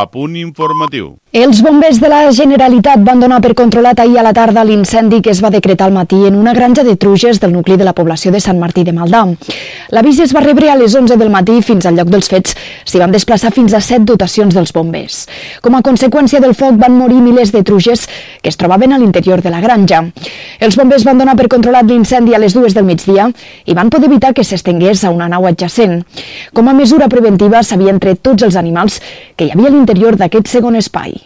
a punt informatiu. Els bombers de la Generalitat van donar per controlat ahir a la tarda l'incendi que es va decretar al matí en una granja de truges del nucli de la població de Sant Martí de Maldà. L'avís es va rebre a les 11 del matí fins al lloc dels fets s'hi van desplaçar fins a set dotacions dels bombers. Com a conseqüència del foc van morir milers de truges que es trobaven a l'interior de la granja. Els bombers van donar per controlat l'incendi a les dues del migdia i van poder evitar que s'estengués a una nau adjacent. Com a mesura preventiva s'havien tret tots els animals que hi havia a l'interior d'aquest segon espai.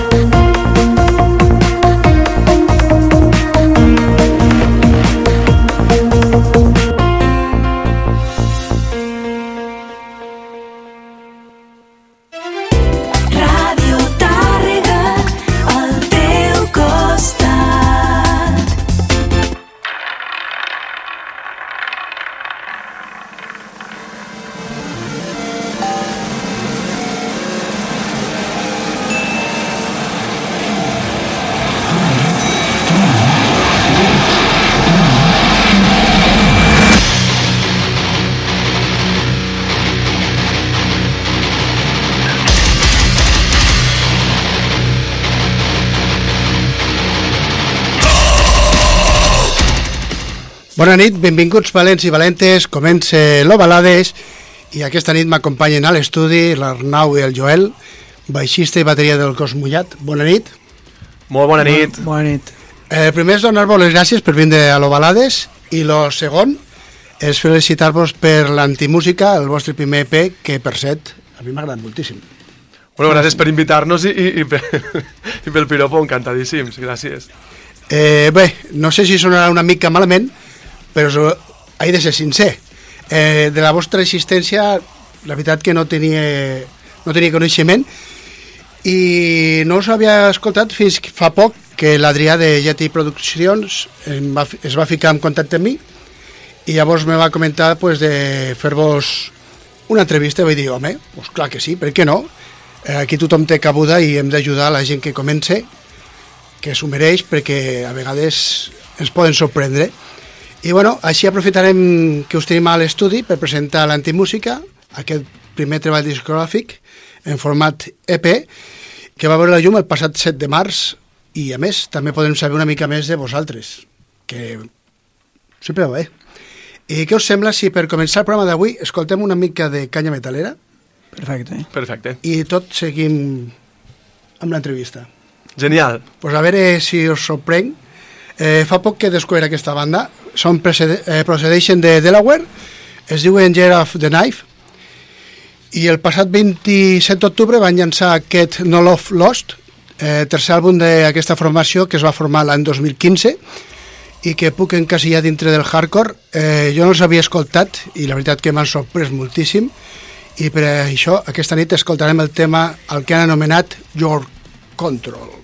Bona nit, benvinguts valents i valentes, comença l'Ovalades i aquesta nit m'acompanyen a l'estudi l'Arnau i el Joel, baixista i bateria del Cos Mullat. Bona nit. Molt bona nit. Bona nit. Eh, primer és donar-vos les gràcies per vindre a l'Ovalades i lo segon és felicitar-vos per l'antimúsica, el vostre primer EP, que per set a mi m'ha agradat moltíssim. Bueno, gràcies per invitar-nos i, i, i, per, i pel piropo, encantadíssims, gràcies. Eh, bé, no sé si sonarà una mica malament, però he de ser sincer. Eh, de la vostra existència, la veritat que no tenia, no tenia coneixement i no us havia escoltat fins fa poc que l'Adrià de Yeti Produccions va, es va ficar en contacte amb mi i llavors me va comentar pues, de fer-vos una entrevista i vaig dir, home, pues clar que sí, per què no? Eh, aquí tothom té cabuda i hem d'ajudar la gent que comence que s'ho mereix perquè a vegades ens poden sorprendre. I bueno, així aprofitarem que us tenim a l'estudi per presentar l'Antimúsica, aquest primer treball discogràfic en format EP, que va veure la llum el passat 7 de març i a més també podem saber una mica més de vosaltres, que sempre va bé. I què us sembla si per començar el programa d'avui escoltem una mica de canya metalera Perfecte. Perfecte. i tot seguim amb l'entrevista? Genial. pues a veure si us sorprenc. Eh, fa poc que he descobert aquesta banda. Són precede eh, procedeixen de Delaware, es diuen Year of the Knife, i el passat 27 d'octubre van llançar aquest No Love Lost, eh, tercer àlbum d'aquesta formació que es va formar l'any 2015 i que puc encasillar dintre del hardcore. Eh, jo no els havia escoltat i la veritat que m'han sorprès moltíssim i per això aquesta nit escoltarem el tema el que han anomenat Your Control.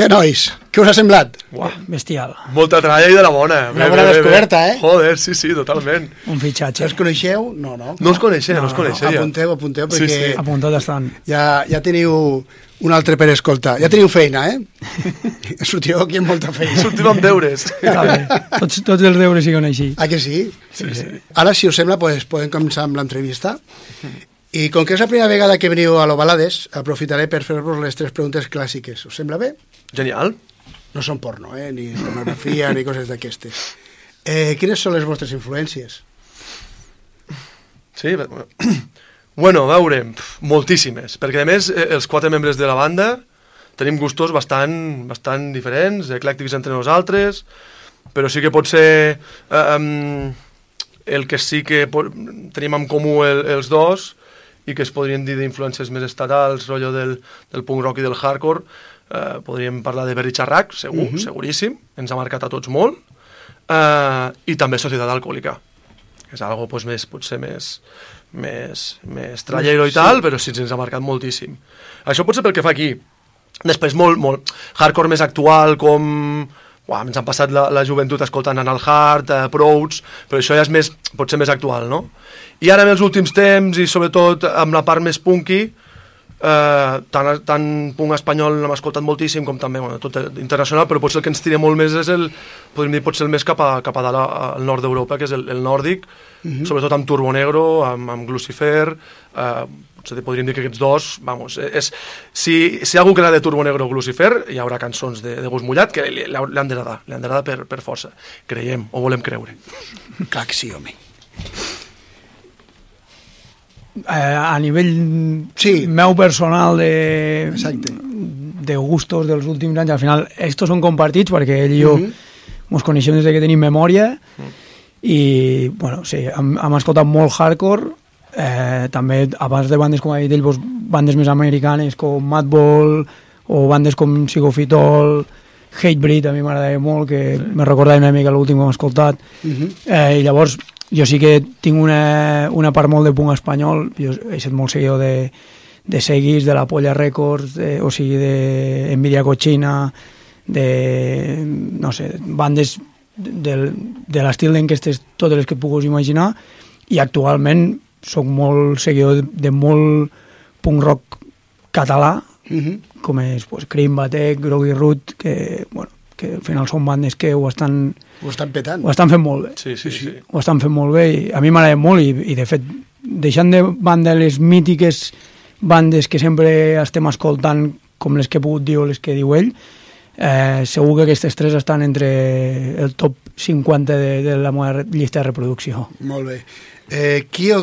Què, nois? Què us ha semblat? Uah, Bestial. molta tralla i de la bona. Una bona descoberta, eh? Joder, sí, sí, totalment. Un fitxatge. Els coneixeu? No, no. No us coneixia, no, us coneixia. Apunteu, apunteu, Sí, perquè sí. Apuntat estan. ja, ja teniu un altre per escoltar. Ja teniu feina, eh? Sortiu aquí amb molta feina. Sortim amb deures. Bé. Tots, tots els deures siguen així. Ah, que sí? Sí, sí. Ara, si us sembla, pues, podem començar amb l'entrevista. I com que és la primera vegada que veniu a l'Ovalades, aprofitaré per fer-vos les tres preguntes clàssiques. Us sembla bé? Genial. No són porno, eh? ni pornografia, ni coses d'aquestes. Eh, quines són les vostres influències? Sí, bueno, a veure, moltíssimes, perquè a més eh, els quatre membres de la banda tenim gustos bastant, bastant diferents, eclèctics entre nosaltres, però sí que pot ser eh, um, el que sí que pot, tenim en comú el, els dos i que es podrien dir d'influències més estatals, rotllo del, del punk rock i del hardcore, eh, podríem parlar de Berry Charrac, segur, uh -huh. seguríssim, ens ha marcat a tots molt, eh, i també Societat Alcohòlica, que és algo pues, més, potser més, més, més trallero i tal, però sí ens ha marcat moltíssim. Això pot ser pel que fa aquí. Després molt, molt hardcore més actual, com... Uah, ens han passat la, la joventut escoltant Anal Hard, eh, Prouds, però això ja és més, pot ser més actual, no? I ara en els últims temps, i sobretot amb la part més punky, eh, tant, tant punk espanyol l'hem escoltat moltíssim com també bueno, tot internacional, però potser el que ens tira molt més és el, podríem dir, potser el més cap a, cap a dalt a- al nord d'Europa, que és el, el nòrdic, sobretot amb Turbo Negro, amb, amb Lucifer, eh, potser podríem dir que aquests dos, vamos, eh, és, si, si hi ha algú que l'ha de Turbo Negro o Lucifer, hi haurà cançons de, de gust mullat que li, li han d'agradar, li han d'agradar per, per força. Creiem, o volem creure. Clar que sí, home. Eh, a nivell Sí. meu personal de, Exacte. de gustos dels últims anys, al final, estos són compartits perquè ell i jo Mhm. ens coneixem des de que tenim memòria i, bueno, sí, hem, hem escoltat molt hardcore, eh, també abans de bandes, com ha dit ell, doncs, bandes més americanes com Madball o bandes com Psicofitol, Hatebreed, a mi m'agradava molt, que sí. me recordava una mica l'últim que hem escoltat. Uh -huh. Eh, I llavors jo sí que tinc una, una part molt de punk espanyol, jo he estat molt seguidor de, de Seguis, de la Polla Records, de, o sigui, de Envidia Cochina, de, no sé, bandes de, de l'estil d'enquestes totes les que puguis imaginar i actualment sóc molt seguidor de, de molt punk rock català Uh -huh. com és pues, Cream, Batec, Groggy Root que, bueno, que al final són bandes que ho estan, Ho estan petant. ho estan fent molt bé Sí, sí, sí. ho estan fent molt bé i a mi m'agrada molt i, i de fet deixant de banda les mítiques bandes que sempre estem escoltant com les que he pogut dir o les que diu ell eh, segur que aquestes tres estan entre el top 50 de, de la meva llista de reproducció Molt bé. Eh, qui o...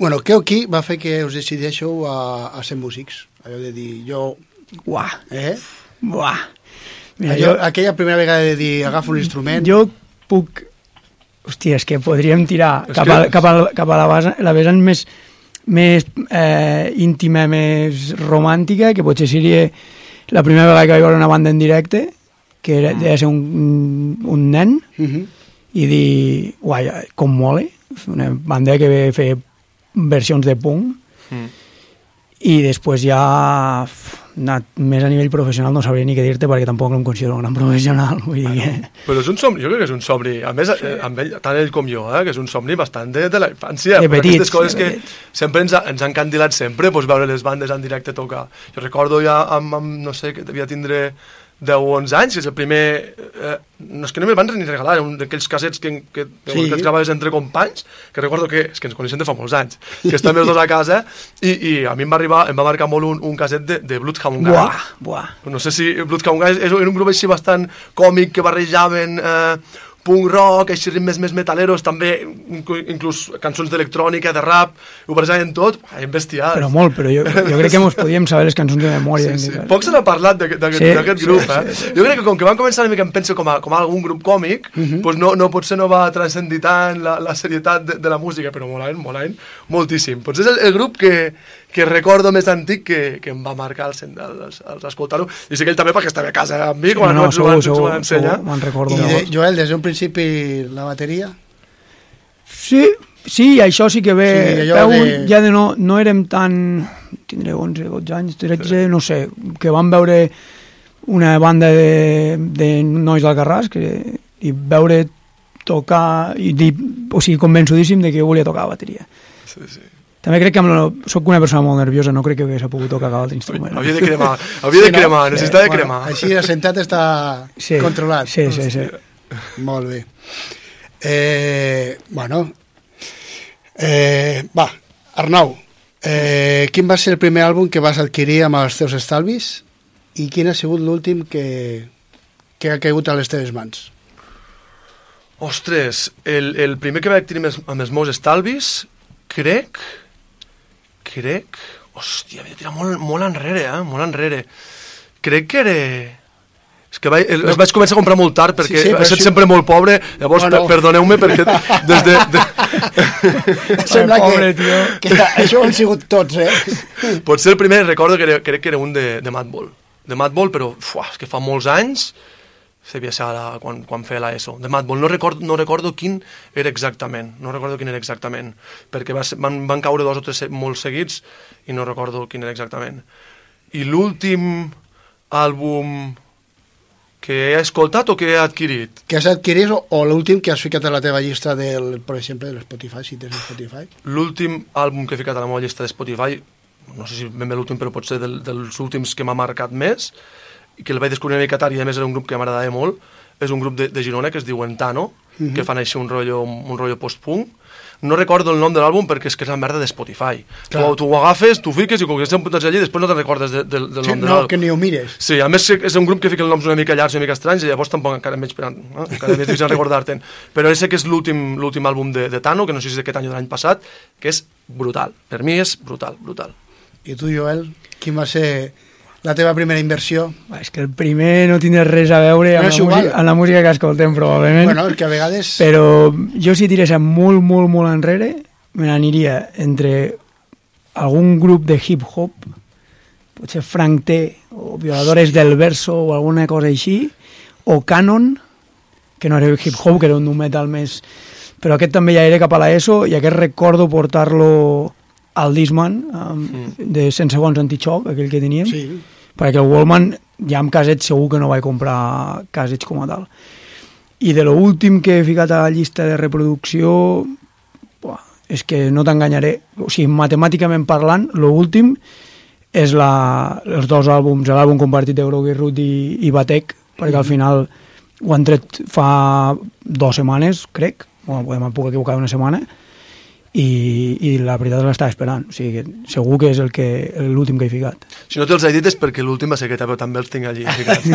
Bueno, què o qui va fer que us decideixeu a, a ser músics? Allò de dir, jo... Uah, Eh? uah. Mira, Allò, jo, Aquella primera vegada de dir, agafo un instrument... jo puc hòstia, és que podríem tirar cap, que- a, cap, a, cap a la, base, la vessant més més eh, íntima, més romàntica, que potser seria la primera vegada que vaig veure una banda en directe, que era, devia ser un, un nen, Uh -huh. i dir, uai, com mole, una banda que ve fer versions de punk, Mm. i després ja anat més a nivell professional no sabria ni què dir-te perquè tampoc no em considero un gran professional vull dir que... Però és un somni, jo crec que és un somni. A més, sí. amb ell, tant ell com jo, eh, que és un somni bastant de, de la infància. De petits, Aquestes coses de que petits. sempre ens, ha, ens han candilat sempre, doncs, veure les bandes en directe tocar. Jo recordo ja amb, amb no sé, que devia tindre 10 o 11 anys, que és el primer... Eh, no és que no me'l van ni regalar, era un d'aquells casets que, que, Sí. que et graves entre companys, que recordo que, és que ens coneixem de fa molts anys, que estem els dos a casa, i, i a mi em va arribar, em va marcar molt un, un caset de, de Bloodhound Gang. Buah, buah. No sé si Bloodhound Gang és- era un grup així bastant còmic que barrejaven eh, punk rock, així ritmes més metaleros, també inclús cançons d'electrònica, de rap, ho barrejaven tot, ai, bestial. Però molt, però jo, jo crec que mos podíem saber les cançons de memòria. Sí, sí. indicar. Poc se n'ha parlat d'aquest Sí, sí, grup, sí, eh? sí, Jo crec que com que van començar una mica, em penso, com a, com a algun grup còmic, pues no, no potser no va transcendir tant la, la serietat de, de la música, però molaven, molaven moltíssim. Potser és el, el grup que, que recordo més antic que, que em va marcar el, el, el, el escoltar-ho. I sé que ell també, perquè estava a casa amb mi, quan no, ens ho van, ens ho segur, van ensenyar. segur, me'n recordo. I de. Joel, des d'un principi la bateria? Sí, sí, això sí que ve. Sí, veu, de- Ja de no, no érem tan... Tindré 11, 12 anys, 13, no sé, que vam veure una banda de, de nois d'Alcarràs que, i veure tocar i dir, o sigui, convençudíssim de que jo volia tocar la bateria. Sí, sí. També crec que amb la, soc una persona molt nerviosa, no crec que hagués pogut tocar cap altre instrument. Havia de cremar, havia de no? cremar, necessitava de Bueno, cremar. Així assentat està Sí, controlat. Sí, sí, sí. Molt bé. Eh, bueno, eh, va, Arnau, eh, quin va ser el primer àlbum que vas adquirir amb els teus estalvis i quin ha sigut l'últim que, que ha caigut a les teves mans? Ostres, el, el primer que vaig tenir amb els meus estalvis, crec, crec, hòstia, havia de tirar molt, molt enrere, eh? molt enrere. Crec que era... És que vaig, el, els vaig començar a comprar molt tard perquè Sí, sí, he estat sí. sempre molt pobre, llavors Bueno. per, perdoneu-me perquè des de... de Sembla pobre, que, tio. que això ho han sigut tots, eh? potser el primer recordo que era, crec que era un de, de Madball. De Madball, però fuà, és que fa molts anys devia ser la, quan, quan feia l'ESO, de Madball. No recordo, no recordo quin era exactament, no recordo quin era exactament, perquè va ser, van, van caure dos o tres molt seguits i no recordo quin era exactament. I l'últim àlbum que he escoltat o que he adquirit? Que has adquirit o, o l'últim que has ficat a la teva llista, del, per exemple, de l'Spotify, si tens Spotify? L'últim àlbum que he ficat a la meva llista de Spotify, no sé si ben bé l'últim, però potser del, dels últims que m'ha marcat més, i que el vaig descobrir una mica tard i a més era un grup que m'agradava molt, és un grup de, de Girona que es diu Entano, Mhm. que fan així un rotllo, un rotllo post-punk. No recordo el nom de l'àlbum perquè és que és la merda de Spotify. Tu, Clar. tu ho agafes, tu fiques i com que estem putats allí, després no te'n recordes de, de, del Sí, nom de no, l'àlbum. que ni ho mires. Sí, a més és un grup que fica els noms una mica llargs, una mica estranys, i llavors tampoc encara menys, eh? encara més difícil recordar-te'n. Però sé que és l'últim àlbum de, de Tano, que no sé si és d'aquest any o de l'any passat, que és brutal. Per mi és brutal, brutal. I tu, Joel, quin va ser la teva primera inversió? És que el primer no tindrà res a veure No amb, és la, música, amb la música que escoltem, probablement. Bueno, que a vegades... Però jo si tirés molt, molt, molt enrere, me n'aniria entre algun grup de hip-hop, potser Frank T, o Violadores del Verso, o alguna cosa així, o Canon, que no era hip-hop, que era un metal més... Però aquest també ja era cap a l'ESO, i aquest recordo portar-lo al Disman, um, de 100 segons antichoc, aquell que teníem, Sí, perquè el Wallman ja amb casets segur que no vaig comprar casets com a tal. I de lo últim que he ficat a la llista de reproducció buah, és que no t'enganyaré. O sigui, matemàticament parlant lo últim és la, els dos àlbums l'àlbum compartit de Grogui Root i, i Batec perquè al final ho han tret fa dues setmanes crec, bueno, em puc equivocar una setmana i, i la veritat l'estava esperant o sigui, que segur que és el que l'últim que he ficat Si no te'ls he dit és perquè l'últim va ser aquest, però també els tinc allí ficats.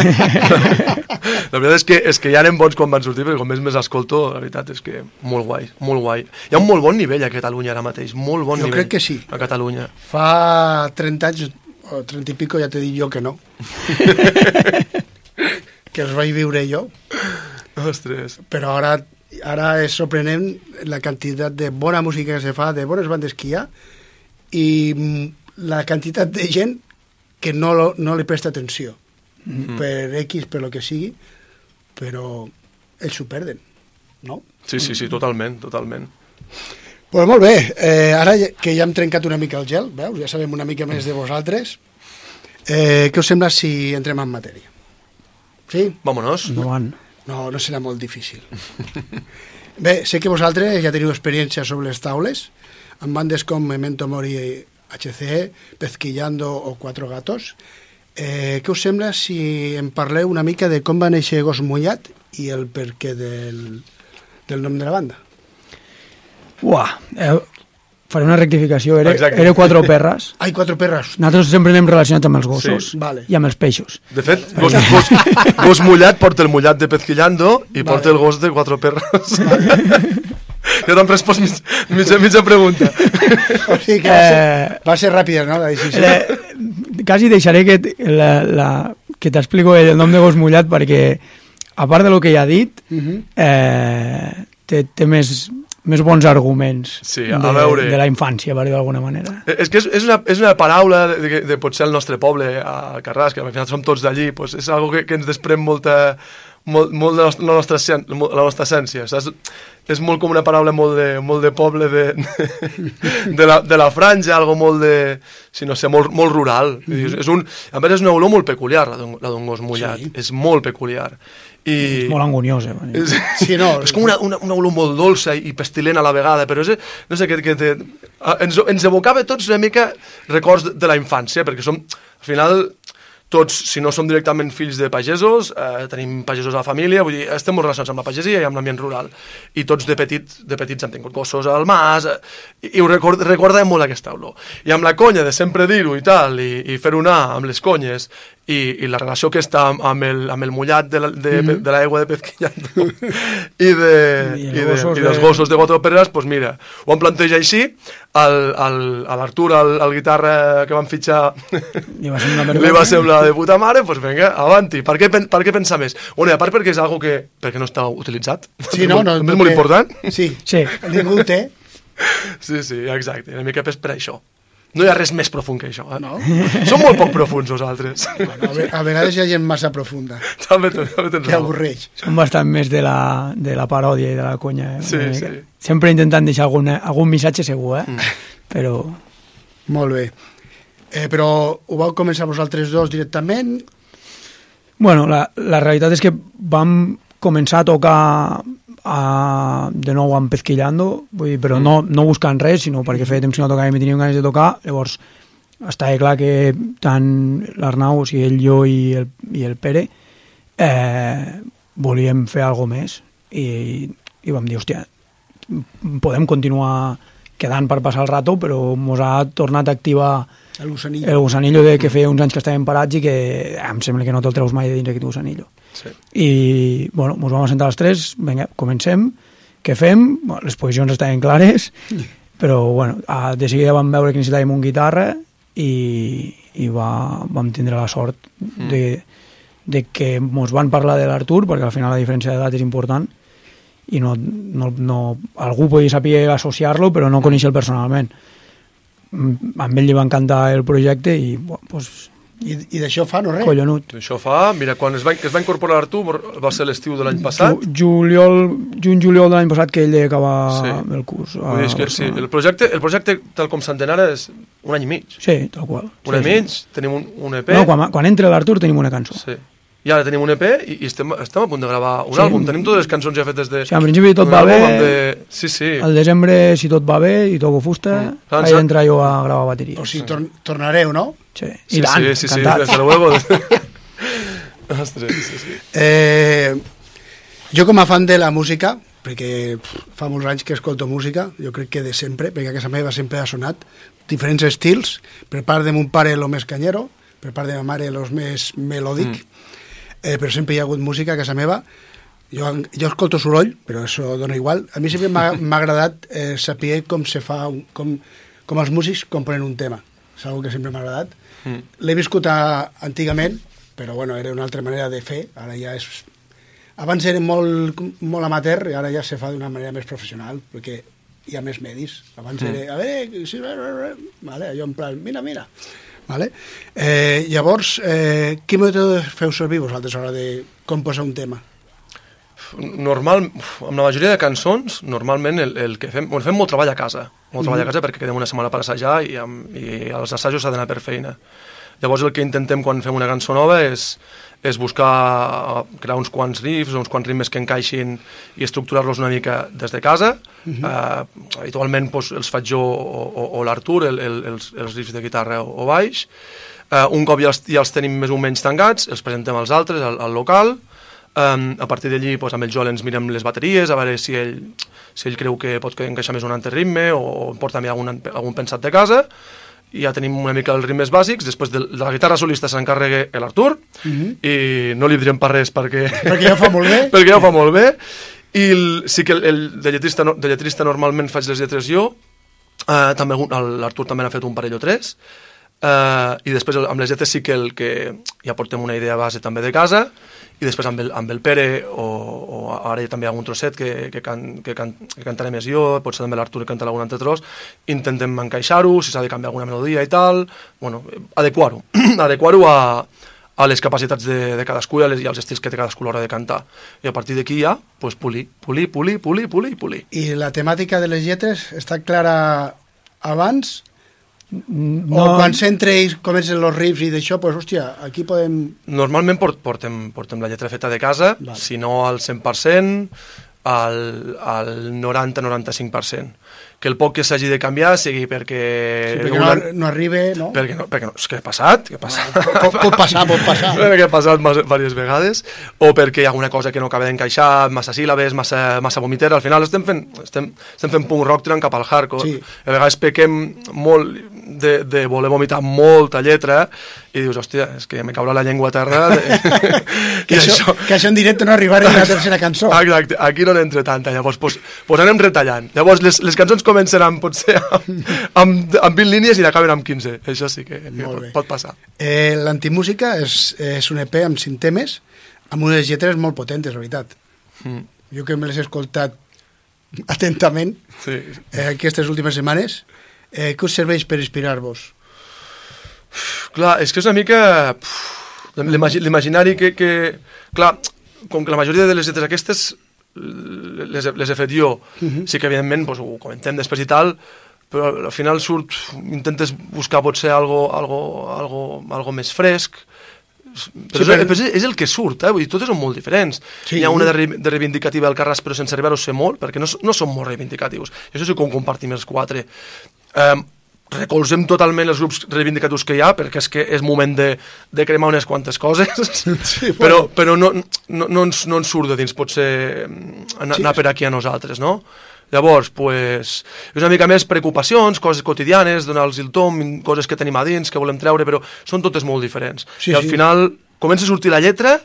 la veritat és que, és que ja eren bons quan van sortir, perquè com més més escolto, la veritat és que molt guai, molt guai. Hi ha un molt bon nivell a Catalunya ara mateix, molt bon Jo nivell. crec que sí. A Catalunya. fa 30 anys o 30 i pico ja t'he dit jo que no. que els vaig viure jo, Ostres. però ara, ara és sorprenent la quantitat de bona música que se fa, de bones bandes que hi ha, i mm, la quantitat de gent que no, lo, no li presta atenció, Mm. per X, per lo que sigui, però ells s'ho perden, no? Sí, sí, sí, totalment, totalment. Pues molt bé, eh, ara que ja hem trencat una mica el gel, veus? Ja sabem una mica més de vosaltres. Eh, què us sembla si entrem en matèria? Sí? Vámonos. endavant No, no serà molt difícil. Bé, sé que vosaltres ja teniu experiència sobre les taules, amb bandes com Memento Mori, HCE, Pezquillando o Cuatro Gatos. Eh, què us sembla si em parleu una mica de com va néixer Gos Mullat i el perquè del, del nom de la banda? Uah, eh, faré una rectificació. Era, Exacte. era quatre perres. Ai, quatre perres. Nosaltres sempre anem relacionats amb els gossos Sí, vale. i amb els peixos. De fet, gos, gos, gos mullat porta el mullat de Pezquillando i porta el gos de quatre perres. Jo t'han respost mig, mitja, mitja pregunta. O sigui que va ser, Eh, va ser ràpida, no? La decisió. Eh, quasi deixaré que, la, la, que t'explico el nom de gos mullat perquè, a part de lo que ja ha dit, Mhm. eh, té, té més, més bons arguments Sí, a de, veure. de la infància, per dir d'alguna manera. Eh, És que és, és, una, és una paraula de, de, de potser el nostre poble, a Carràs, que al final som tots d'allí, pues és algo que, que ens desprèn molta, molt, molt de la nostra- la nostra, essència. Saps? És molt com una paraula molt de, molt de poble, de, de, la, de la franja, algo molt de... Si no sé, molt, molt rural. Mm -hmm. és un, a més, és una olor molt peculiar, la d'un gos mullat. Sí. És molt peculiar. I... És molt angoniós, eh? És, Sí, no, és com una, una, una olor molt dolça i pestilent a la vegada, però és, no sé, que, que te, ens, ens evocava tots una mica records de, de la infància, perquè som, al final, tots, si no som directament fills de pagesos, eh, tenim pagesos a la família, vull dir, estem molt relacionats amb la pagesia i amb l'ambient rural. I tots de, petit, de petits hem tingut gossos al mas, eh, i, ho record, recordem molt aquesta olor. I amb la conya de sempre dir-ho i tal, i, i fer-ho anar amb les conyes, i, i la relació que està amb, amb, el, amb el mullat de la- de, mm -hmm. de l'aigua de Pezquillando i, de, I i, de, i dels de- gossos de Quatre Perres, doncs mira, ho han plantejat així, el, el, a l'Artur, el, el guitarra que van fitxar, Li va semblar li va semblar de puta mare, doncs vinga, avanti. Per què, per què pensar més? Bueno, i a part perquè és algo que, perquè no està utilitzat. Sí, no, no, és no molt té- important. Sí, Sí. ningú té. Sí, sí, exacte. Una mica és per això. No hi ha res més profund que això. Eh? No? Som molt poc profuns nosaltres. Bueno, a, ve- a vegades hi ha gent massa profunda, també, ten- també tens que raó. avorreix. Són bastant més de la, de la paròdia i de la conya. Eh? Sí, Una sí. Sempre intentant deixar alguna, algun missatge segur, eh? Mm. Però Molt bé. Eh, però ho vau començar vosaltres dos directament? Bueno, la, la realitat és que vam començar a tocar a, de nou amb Pezquillando, vull dir, però no, no buscant res, sinó perquè feia temps que no tocàvem i teníem ganes de tocar, llavors estava clar que tant l'Arnau, o sigui, ell, jo i el, i el Pere, eh, volíem fer alguna més. I, i vam dir, hòstia, podem continuar quedant per passar el rato, però mos ha tornat a activar El gusanillo. el gusanillo de que feia uns anys que estàvem parats i que em sembla que no te'l treus mai de dins aquest gusanillo. Sí. I, bueno, ens vam assentar els tres, vinga, comencem, què fem? Bueno, les posicions estaven clares, però, bueno, a, de seguida vam veure que necessitàvem un guitarra i, i va, vam tindre la sort de, de que ens van parlar de l'Artur, perquè al final la diferència d'edat és important, i no, no, no, algú podia saber associar-lo, però no conèixer-lo personalment. Mm, A ell li va encantar el projecte i, bueno, pues, I, i d'això fa no res? collonut. Això fa, mira, quan es va, que es va incorporar l'Artur, va ser l'estiu de l'any passat. Ju- Juliol, juny-juliol de l'any passat que ell deia que va Sí. el curs. Vull dir, és que, sí, el projecte, el projecte tal com s'entén ara és un any i mig. Sí, tal qual. Un any i sí, mig, tenim un, un EP, Sí. No, quan, quan entra l'Artur tenim una cançó. Sí. Sí. i ara tenim un EP i, i estem, estem a punt de gravar un Sí. àlbum. Tenim totes les cançons ja fetes de... O sigui, en principi tot va bé. De... Sí, sí. Al desembre, si tot va bé i toco fusta, Mm. vaig entrar jo a gravar bateria. O sigui, tor tornareu, no? Sí, Sí, i tant, sí, sí, sí, encantat. luego. Ostres, sí, sí. Eh, jo com a fan de la música, perquè pff, fa molts anys que escolto música, jo crec que de sempre, perquè a casa meva sempre ha sonat diferents estils, per part de mon pare lo més canyero, per part de ma mare los més melòdic, mm. Eh, però sempre hi ha hagut música a casa meva, jo, jo escolto soroll, però això dona igual. A mi sempre m'ha agradat eh, saber com se fa, un, com, com els músics componen un tema. És una que sempre m'ha agradat. Mm. L'he viscut a, antigament, però bueno, era una altra manera de fer, ara ja és... Abans era molt, molt amateur i ara ja se fa d'una manera més professional, perquè hi ha més medis. Abans Mm. era, a veure, sí, vale, allò en plan, mira, mira. Vale? Eh, llavors, eh, quin mètode feu servir vosaltres a l'hora de composar un tema? Normal, amb la majoria de cançons, normalment el, el que fem... Bueno, fem molt treball a casa. Molt treball a casa perquè quedem una setmana per assajar i, amb, i els assajos s'ha d'anar per feina. Llavors el que intentem quan fem una cançó nova és, és buscar crear uns quants riffs, uns quants ritmes que encaixin i estructurar-los una mica des de casa. Uh -huh. uh, habitualment doncs, els faig jo o, o, o l'Artur, el, el, els, els riffs de guitarra o, o baix. Uh, un cop ja els, ja els tenim més o menys tancats, els presentem als altres, al, al local, Um, a partir d'allí, doncs, amb el Joel ens mirem les bateries, a veure si ell, si ell creu que pot encaixar més un altre ritme o, o porta també algun, algun pensat de casa, ja tenim una mica els ritmes bàsics, després de, de la guitarra solista s'encarrega l'Artur, uh -huh. i no li direm per res perquè... Perquè ja ho fa molt bé. perquè ja ho fa molt bé, i el, sí que el, el de, lletrista, no- de lletrista normalment faig les lletres jo, uh, també l'Artur també n'ha fet un parell o tres, uh, i després amb les lletres sí que, el, que ja portem una idea base també de casa, i després amb el, amb el Pere o, o ara hi ha també algun trosset que, que, can, que, can, que cantaré més jo, potser també l'Artur que cantarà algun altre tros, intentem encaixar-ho, si s'ha de canviar alguna melodia i tal, bueno, adequar-ho, adequar-ho a, a les capacitats de, de cadascú i, les, i als estils que té cadascú a l'hora de cantar. I a partir d'aquí ja, pues, polir, polir, polir, polir, polir, polir. I la temàtica de les lletres està clara abans No, o quan s'entra i comencen els riffs i d'això, pues, hòstia, aquí podem... Normalment port, portem, portem la lletra feta de casa, Vale. si no al 100%, al, al 90-95%. Que el poc que s'hagi de canviar sigui perquè... Sí, perquè no, una- no arriba, no? perquè no, perquè no, és que ha passat, que ha passat. Pot, pot passar, pot passar. que ha passat diverses vegades, o perquè hi ha alguna cosa que no acaba d'encaixar, massa síl·labes, massa, massa vomitera, al final estem fent, estem, estem fent punk rock tirant cap al hardcore, Sí. A vegades pequem molt de, de voler vomitar molta lletra, i dius, hòstia, és que me caurà la llengua a terra, de... Que I això, que això en directe no arribarà a la tercera cançó. Exacte, aquí no n'entra tanta, llavors pues, pues anem retallant. Llavors les, les cançons començaran potser amb, amb, amb 20 línies i acaben amb 15, això sí que, que pot, pot passar. Eh, L'Antimúsica és, és un EP amb cinc temes, amb unes lletres molt potentes, la veritat. Mm. Jo que me les he escoltat atentament Sí. eh, aquestes últimes setmanes, eh, què us serveix per inspirar-vos? Clar, és que és una mica... L'imaginari que, que... Clar, com que la majoria de les lletres aquestes les, he- les he fet jo, sí que evidentment doncs, ho comentem després i tal, però al final surt, intentes buscar potser algo, algo, algo, algo més fresc, però, Sí, però- és, és el que surt, eh? Vull dir, totes són molt diferents. Sí. Hi ha una de, re- de reivindicativa al Carràs, però sense arribar-ho a ser molt, perquè no, no són molt reivindicatius. I això sí que ho compartim els quatre. Um, recolzem totalment els grups reivindicatius que hi ha, perquè és que és moment de, de cremar unes quantes coses, Sí, però, però no, no, no, ens, no ens surt de dins, potser mm, anar, Sí. anar per aquí a nosaltres, no? Llavors, pues, és una mica més preocupacions, coses quotidianes, donar-los el tom, coses que tenim a dins, que volem treure, però són totes molt diferents. Sí, I al sí. final comença a sortir la lletra,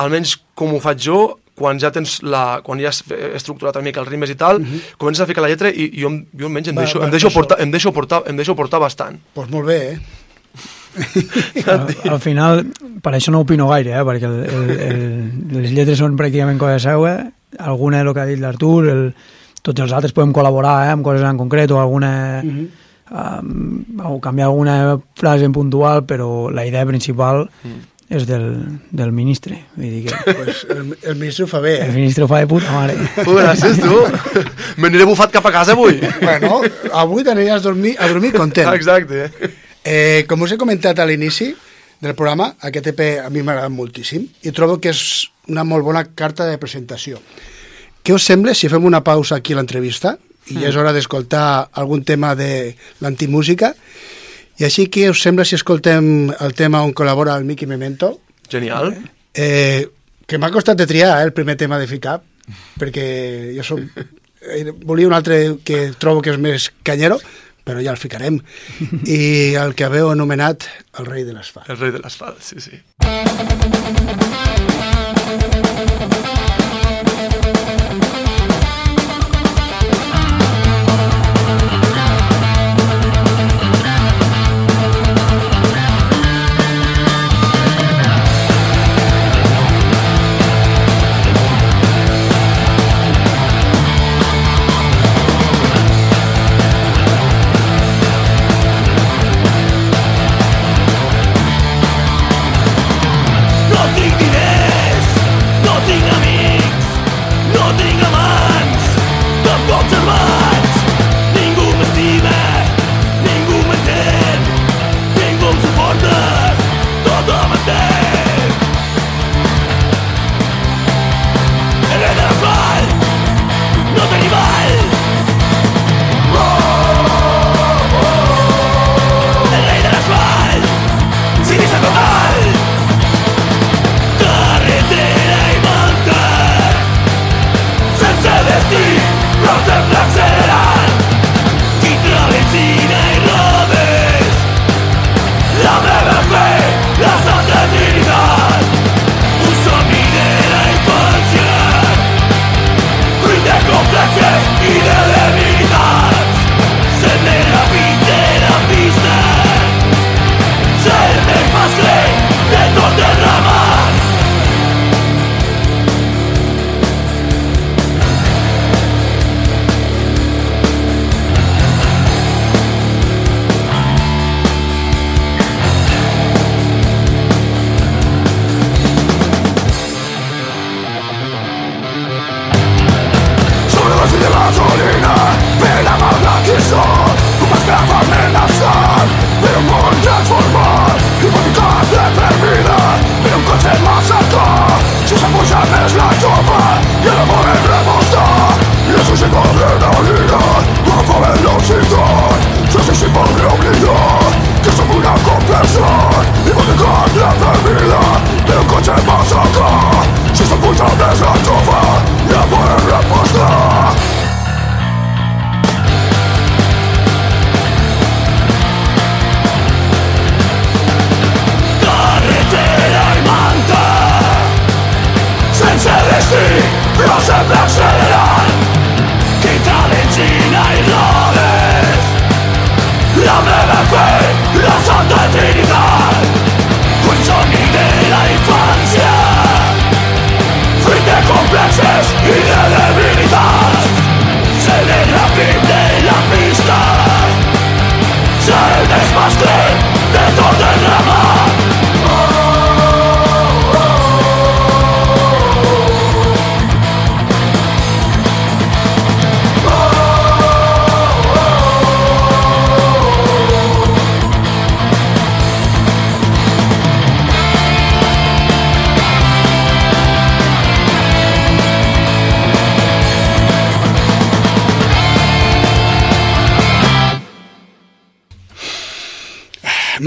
almenys com ho faig jo, quan ja tens la, quan ja has estructurat una mica els rimes i tal, comences a ficar la lletra i, i jo, jo almenys em Va, deixo, va, em, deixo això. portar, em, deixo portar, em deixo portar bastant. Doncs pues molt bé, eh? al, al final, per això no opino gaire, eh? perquè el, el, el, les lletres són pràcticament cosa seva, alguna el que ha dit l'Artur, el, tots els altres podem col·laborar eh, amb coses en concret o alguna... Mhm. um, o canviar alguna frase en puntual, però la idea principal és del, del ministre. Vull dir que Pues el, el ministre ho fa bé, el eh? ministre ho fa de puta mare. Tu, gràcies, tu. M'aniré bufat cap a casa avui. Bueno, avui t'aniries a dormir, a dormir content. Exacte. Eh, com us he comentat a l'inici del programa, aquest EP a mi m'ha agradat moltíssim i trobo que és una molt bona carta de presentació. Què us sembla si fem una pausa aquí a l'entrevista i ja és hora d'escoltar algun tema de l'antimúsica i així que us sembla si escoltem el tema on col·labora el Miqui Memento Genial. eh, que m'ha costat de triar eh, el primer tema de ficar perquè jo som eh, volia un altre que trobo que és més canyero però ja el ficarem i el que haveu anomenat el rei de l'asfalt El rei de l'asfalt, sí, sí.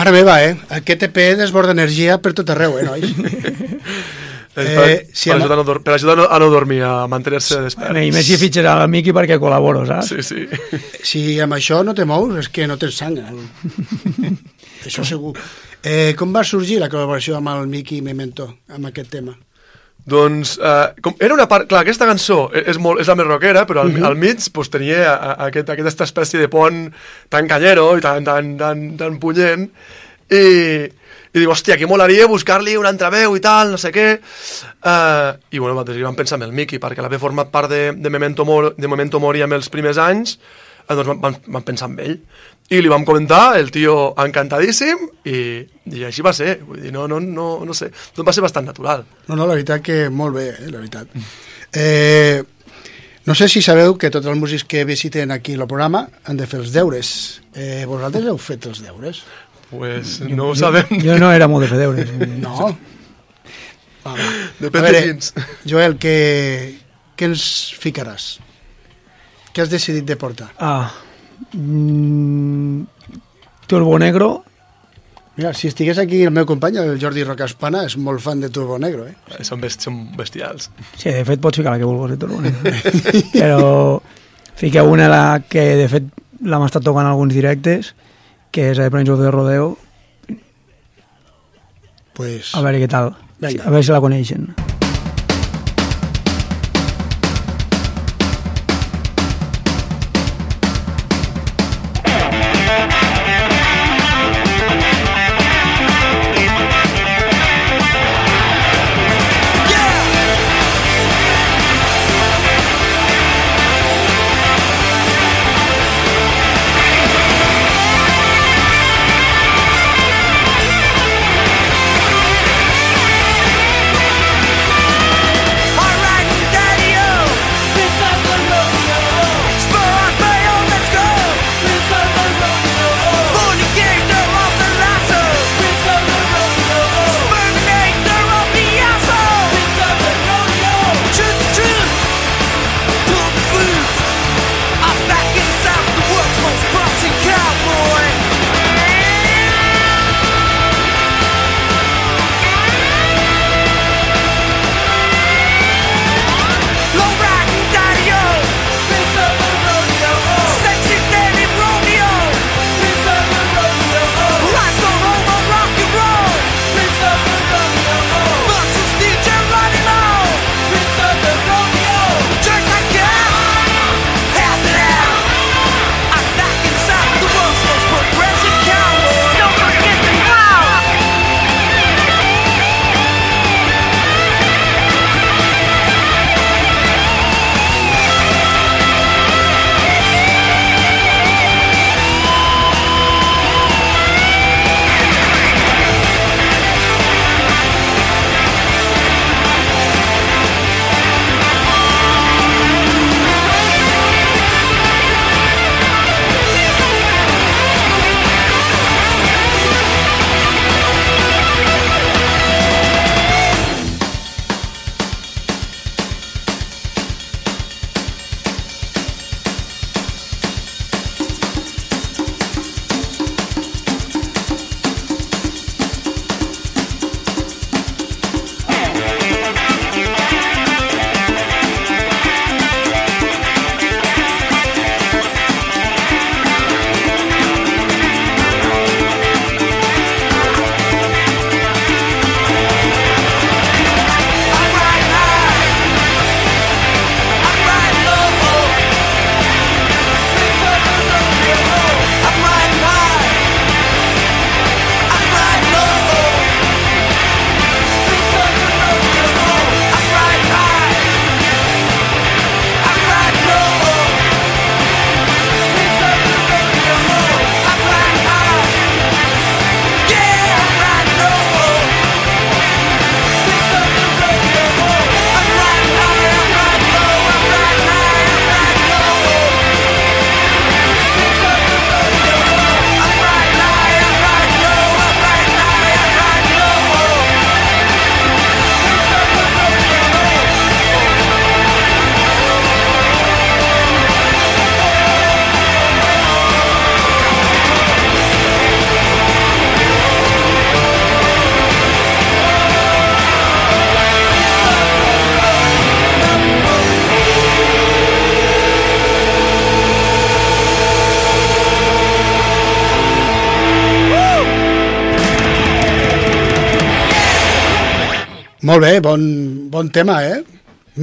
Mare meva, eh? Aquest EP desborda energia per tot arreu, eh, nois? Eh, Eh, per, si per, ajudar a no, per ajudar a no, a dormir, a mantenir-se despert. I més si fitxes al Miqui perquè col·laboro, saps? Sí, sí. Si amb això no te mous, és que no tens sang. El... això segur. Eh, com va sorgir la col·laboració amb el Miki Memento, amb aquest tema? Doncs, eh, com, era una part... Clar, aquesta cançó e- és, molt, és la més rockera, però al, al mig pues, tenia a, a, aquest, aquesta espècie de pont tan canyero i tan, tan, tan, tan punyent, i, i dic, hòstia, que molaria buscar-li una altra veu i tal, no sé què. Uh, I bueno, doncs, vam pensar en el Mickey, perquè l'havia format part de, de, Memento Mori, de Memento Mori amb els primers anys, eh, doncs vam, vam pensar en ell. I li vam comentar, el tio encantadíssim, i, i així va ser. Vull dir, no, no, no, no sé, tot va ser bastant natural. No, no, la veritat que molt bé, eh, la veritat. Eh, no sé si sabeu que tots els músics que visiten aquí el programa han de fer els deures. Eh, vosaltres heu fet els deures? Pues no ho sabem. Jo no era molt de fer deures. No? Va, va. Depèn veure, de quins. Joel, què, què ens ficaràs? Què has decidit de portar? Ah, mm, Turbo Negro, Mira, si estigués aquí el meu company, el Jordi Rocaspana, és molt fan de Turbo Negro, eh? Són, best, són bestials. sí, de fet pots ficar la que vulguis de Turbo Negro. Però fiqueu una la que de fet l'hem estat tocant en alguns directes, que és a Prince of the Rodeo, Pues, a veure què tal, Vinga. a veure si la coneixen. Molt bé, bon, bon tema, eh?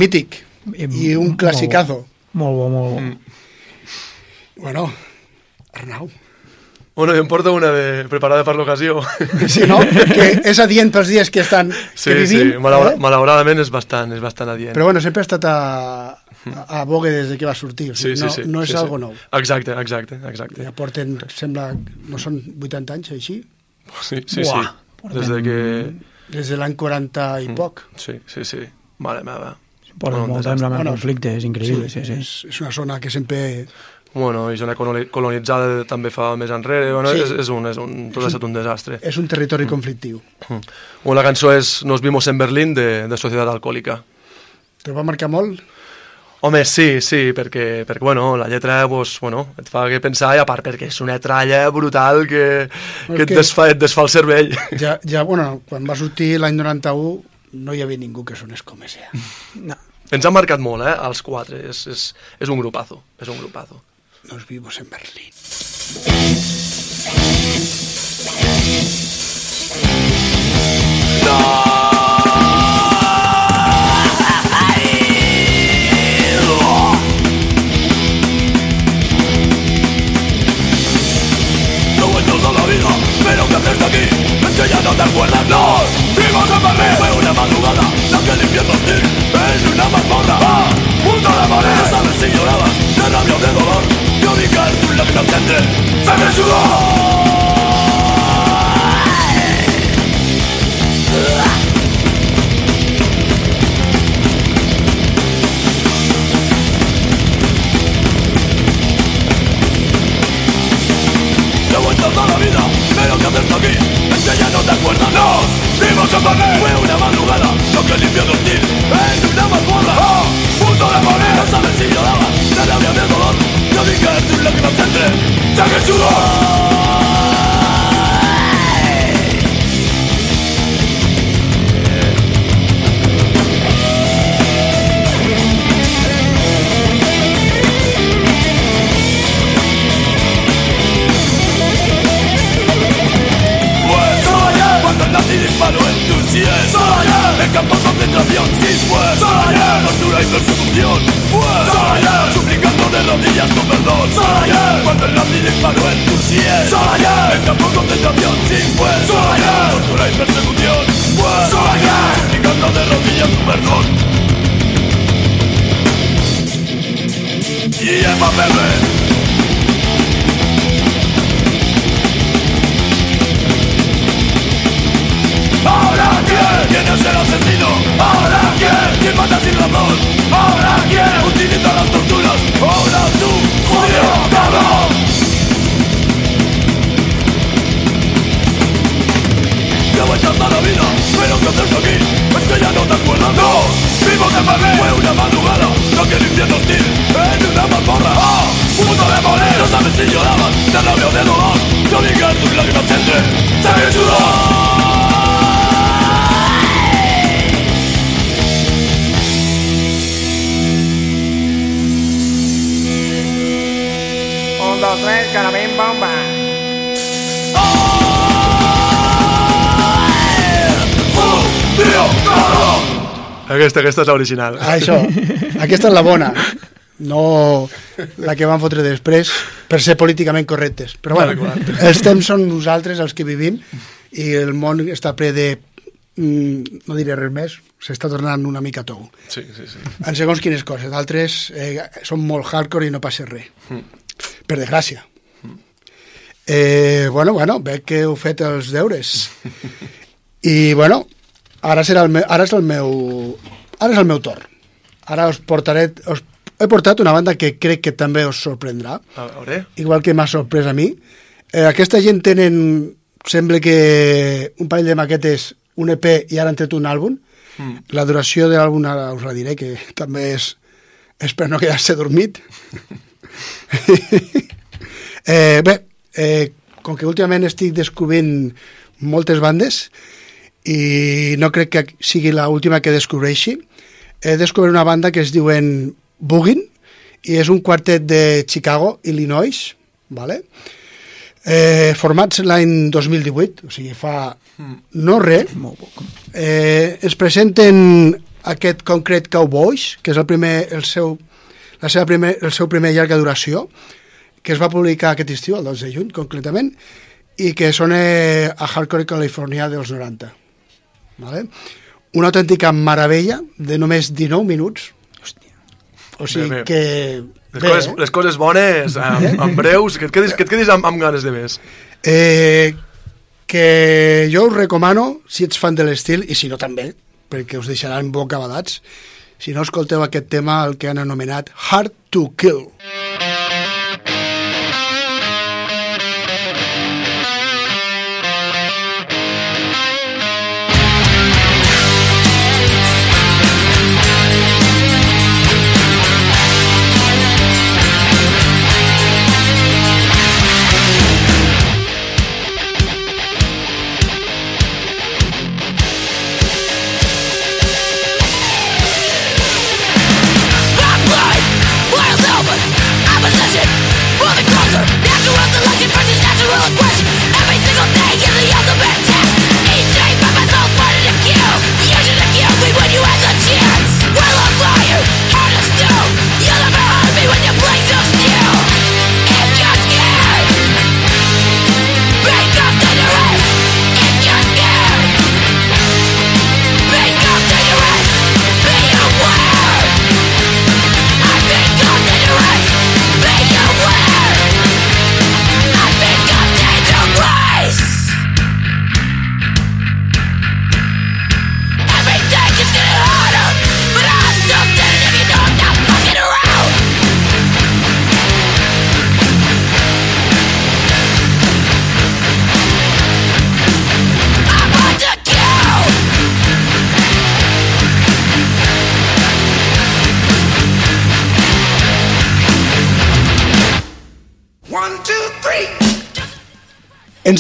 Mític. I un classicazo. Molt bo, molt bo. Mm. Bueno, Arnau. Bueno, jo em porto una de, preparada per l'ocasió. Sí, no? que és adient pels dies que estan Sí, que vivim. sí, malaura, eh? malauradament és bastant, és bastant adient. Però bueno, sempre ha estat a, a, a vogue des de que va sortir. O sí, sigui, sí, no, sí, no és sí, algo sí. nou. Exacte, exacte, exacte. Ja porten, sembla, no són 80 anys així? Sí, sí, Buah, sí. Des de que... Des de l'any 40 Mm. i poc. Sí, sí, sí. Mare meva. Porta Bueno, molt temps amb el Bueno, conflicte, és increïble, sí, sí. És, és una zona que sempre... Bueno, i zona coloni- colonitzada també fa més enrere. Bueno, Sí. és, és, un, és un, tot ha estat un desastre. És un territori conflictiu. Mm. Bueno, la cançó és Nos vimos en Berlín de, de Societat Alcohòlica. Te va marcar molt? Home, sí, sí, perquè, perquè bueno, la lletra pues, bueno, et fa que pensar, i a part perquè és una tralla brutal que, que et, desfa, et desfà el cervell. Ja, ja bueno, quan va sortir l'any 91 no hi havia ningú que sonés com ese. No. Ens ha marcat molt, eh, els quatre. És, és, és un grupazo, és un grupazo. Nos vimos en Berlín. No Berlín, fue una madrugada, la que el infierno hostil en una mazmorra. A punto de morir, no sabes si de dolor. Yo vi caer tus lágrimas entre sudor. Un, dos, tres, carabín, bomba. Aquesta, aquesta és l'original. Ah, això. Aquesta és la bona. No la que van fotre després per ser políticament correctes. Però bueno, els temps són nosaltres els que vivim i el món està ple de... mm, No diré res més, s'està tornant una mica tou. Sí, sí, sí. En segons quines coses. D'altres eh, són molt hardcore i no passa res. Per desgràcia. Eh, bueno, bueno, veig que heu fet els deures. I, bueno, ara, serà el meu, ara és el meu... Ara és el meu torn. Ara us portaré... Us, he portat una banda que crec que també us sorprendrà, A veure... igual que m'ha sorprès a mi. Eh, aquesta gent tenen... Sembla que un parell de maquetes, un EP i ara han tret un àlbum. Mm. La duració de l'àlbum ara us la diré, que també és, és per no quedar-se dormit. eh, bé, eh, com que últimament estic descobrint moltes bandes i no crec que sigui la última que descobreixi, he descobert una banda que es diuen Bugin i és un quartet de Chicago, Illinois, ¿vale? eh, formats l'any 2018, o sigui, fa no res, eh, ens presenten aquest Concrete Cowboys, que és el, primer, el, seu, la seva primer, el seu primer llarga duració, que es va publicar aquest estiu, el 2 de juny, concretament, i que sona a Hardcore California dels 90. Vale? Una autèntica meravella de només 19 minuts. Hòstia. O sigui Bé, bé. que... Les, coses, eh? les coses bones, amb, amb breus, que et quedis, que et quedis amb, amb ganes de més. Eh, que jo us recomano, si ets fan de l'estil, i si no també, perquè us deixaran bocabadats, si no escolteu aquest tema, el que han anomenat Hard to Kill. I'm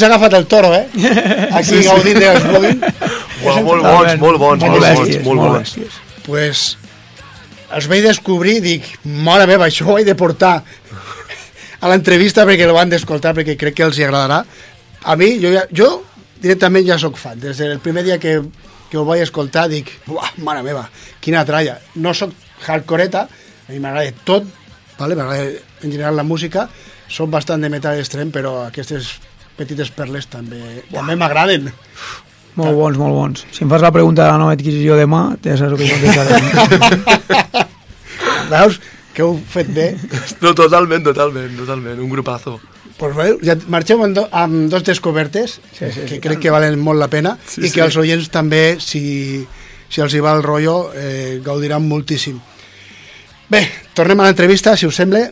Ens ha agafat el toro, eh? Aquí sí, gaudint dels Bobin. Uau, molt bons, molt bons, molt bons, bèsties, molt bons. bèsties. pues, els vaig descobrir, dic, mare meva, això ho he de portar a l'entrevista perquè el van d'escoltar, perquè crec que els hi agradarà. A mi, jo, ja, jo directament ja sóc fan. Des del primer dia que, que ho vaig escoltar, dic, uah, mare meva, quina tralla. No sóc hardcoreta, a mi m'agrada tot, vale? m'agrada en general la música, soc bastant de metal extrem, però aquestes petites perles també, també m'agraden. Molt bons, molt bons. Si em fas la pregunta de la nova adquisició demà, ja saps el que contestaré. Veus que heu fet bé? No, totalment, totalment, totalment, un grupazo. Pues bé, ja marxem amb, do, amb dos descobertes Sí, sí, que sí. crec que valen molt la pena Sí, i sí. que els oients també, si, si els hi va el rotllo, eh, gaudiran moltíssim. Bé, tornem a l'entrevista, si us sembla.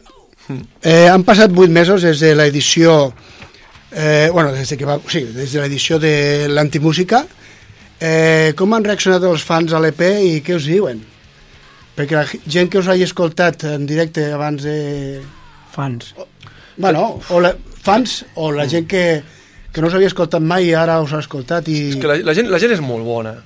Eh, han passat vuit mesos des de l'edició eh, bueno, des de que va, sí, des de l'edició de l'Antimúsica. Eh, com han reaccionat els fans a l'EP i què us diuen? Perquè la gent que us hagi escoltat en directe abans de, Fans. Bueno, o la, fans o la gent que, que no s'havia escoltat mai i ara us ha escoltat i... És que la, la, gent, la gent és molt bona.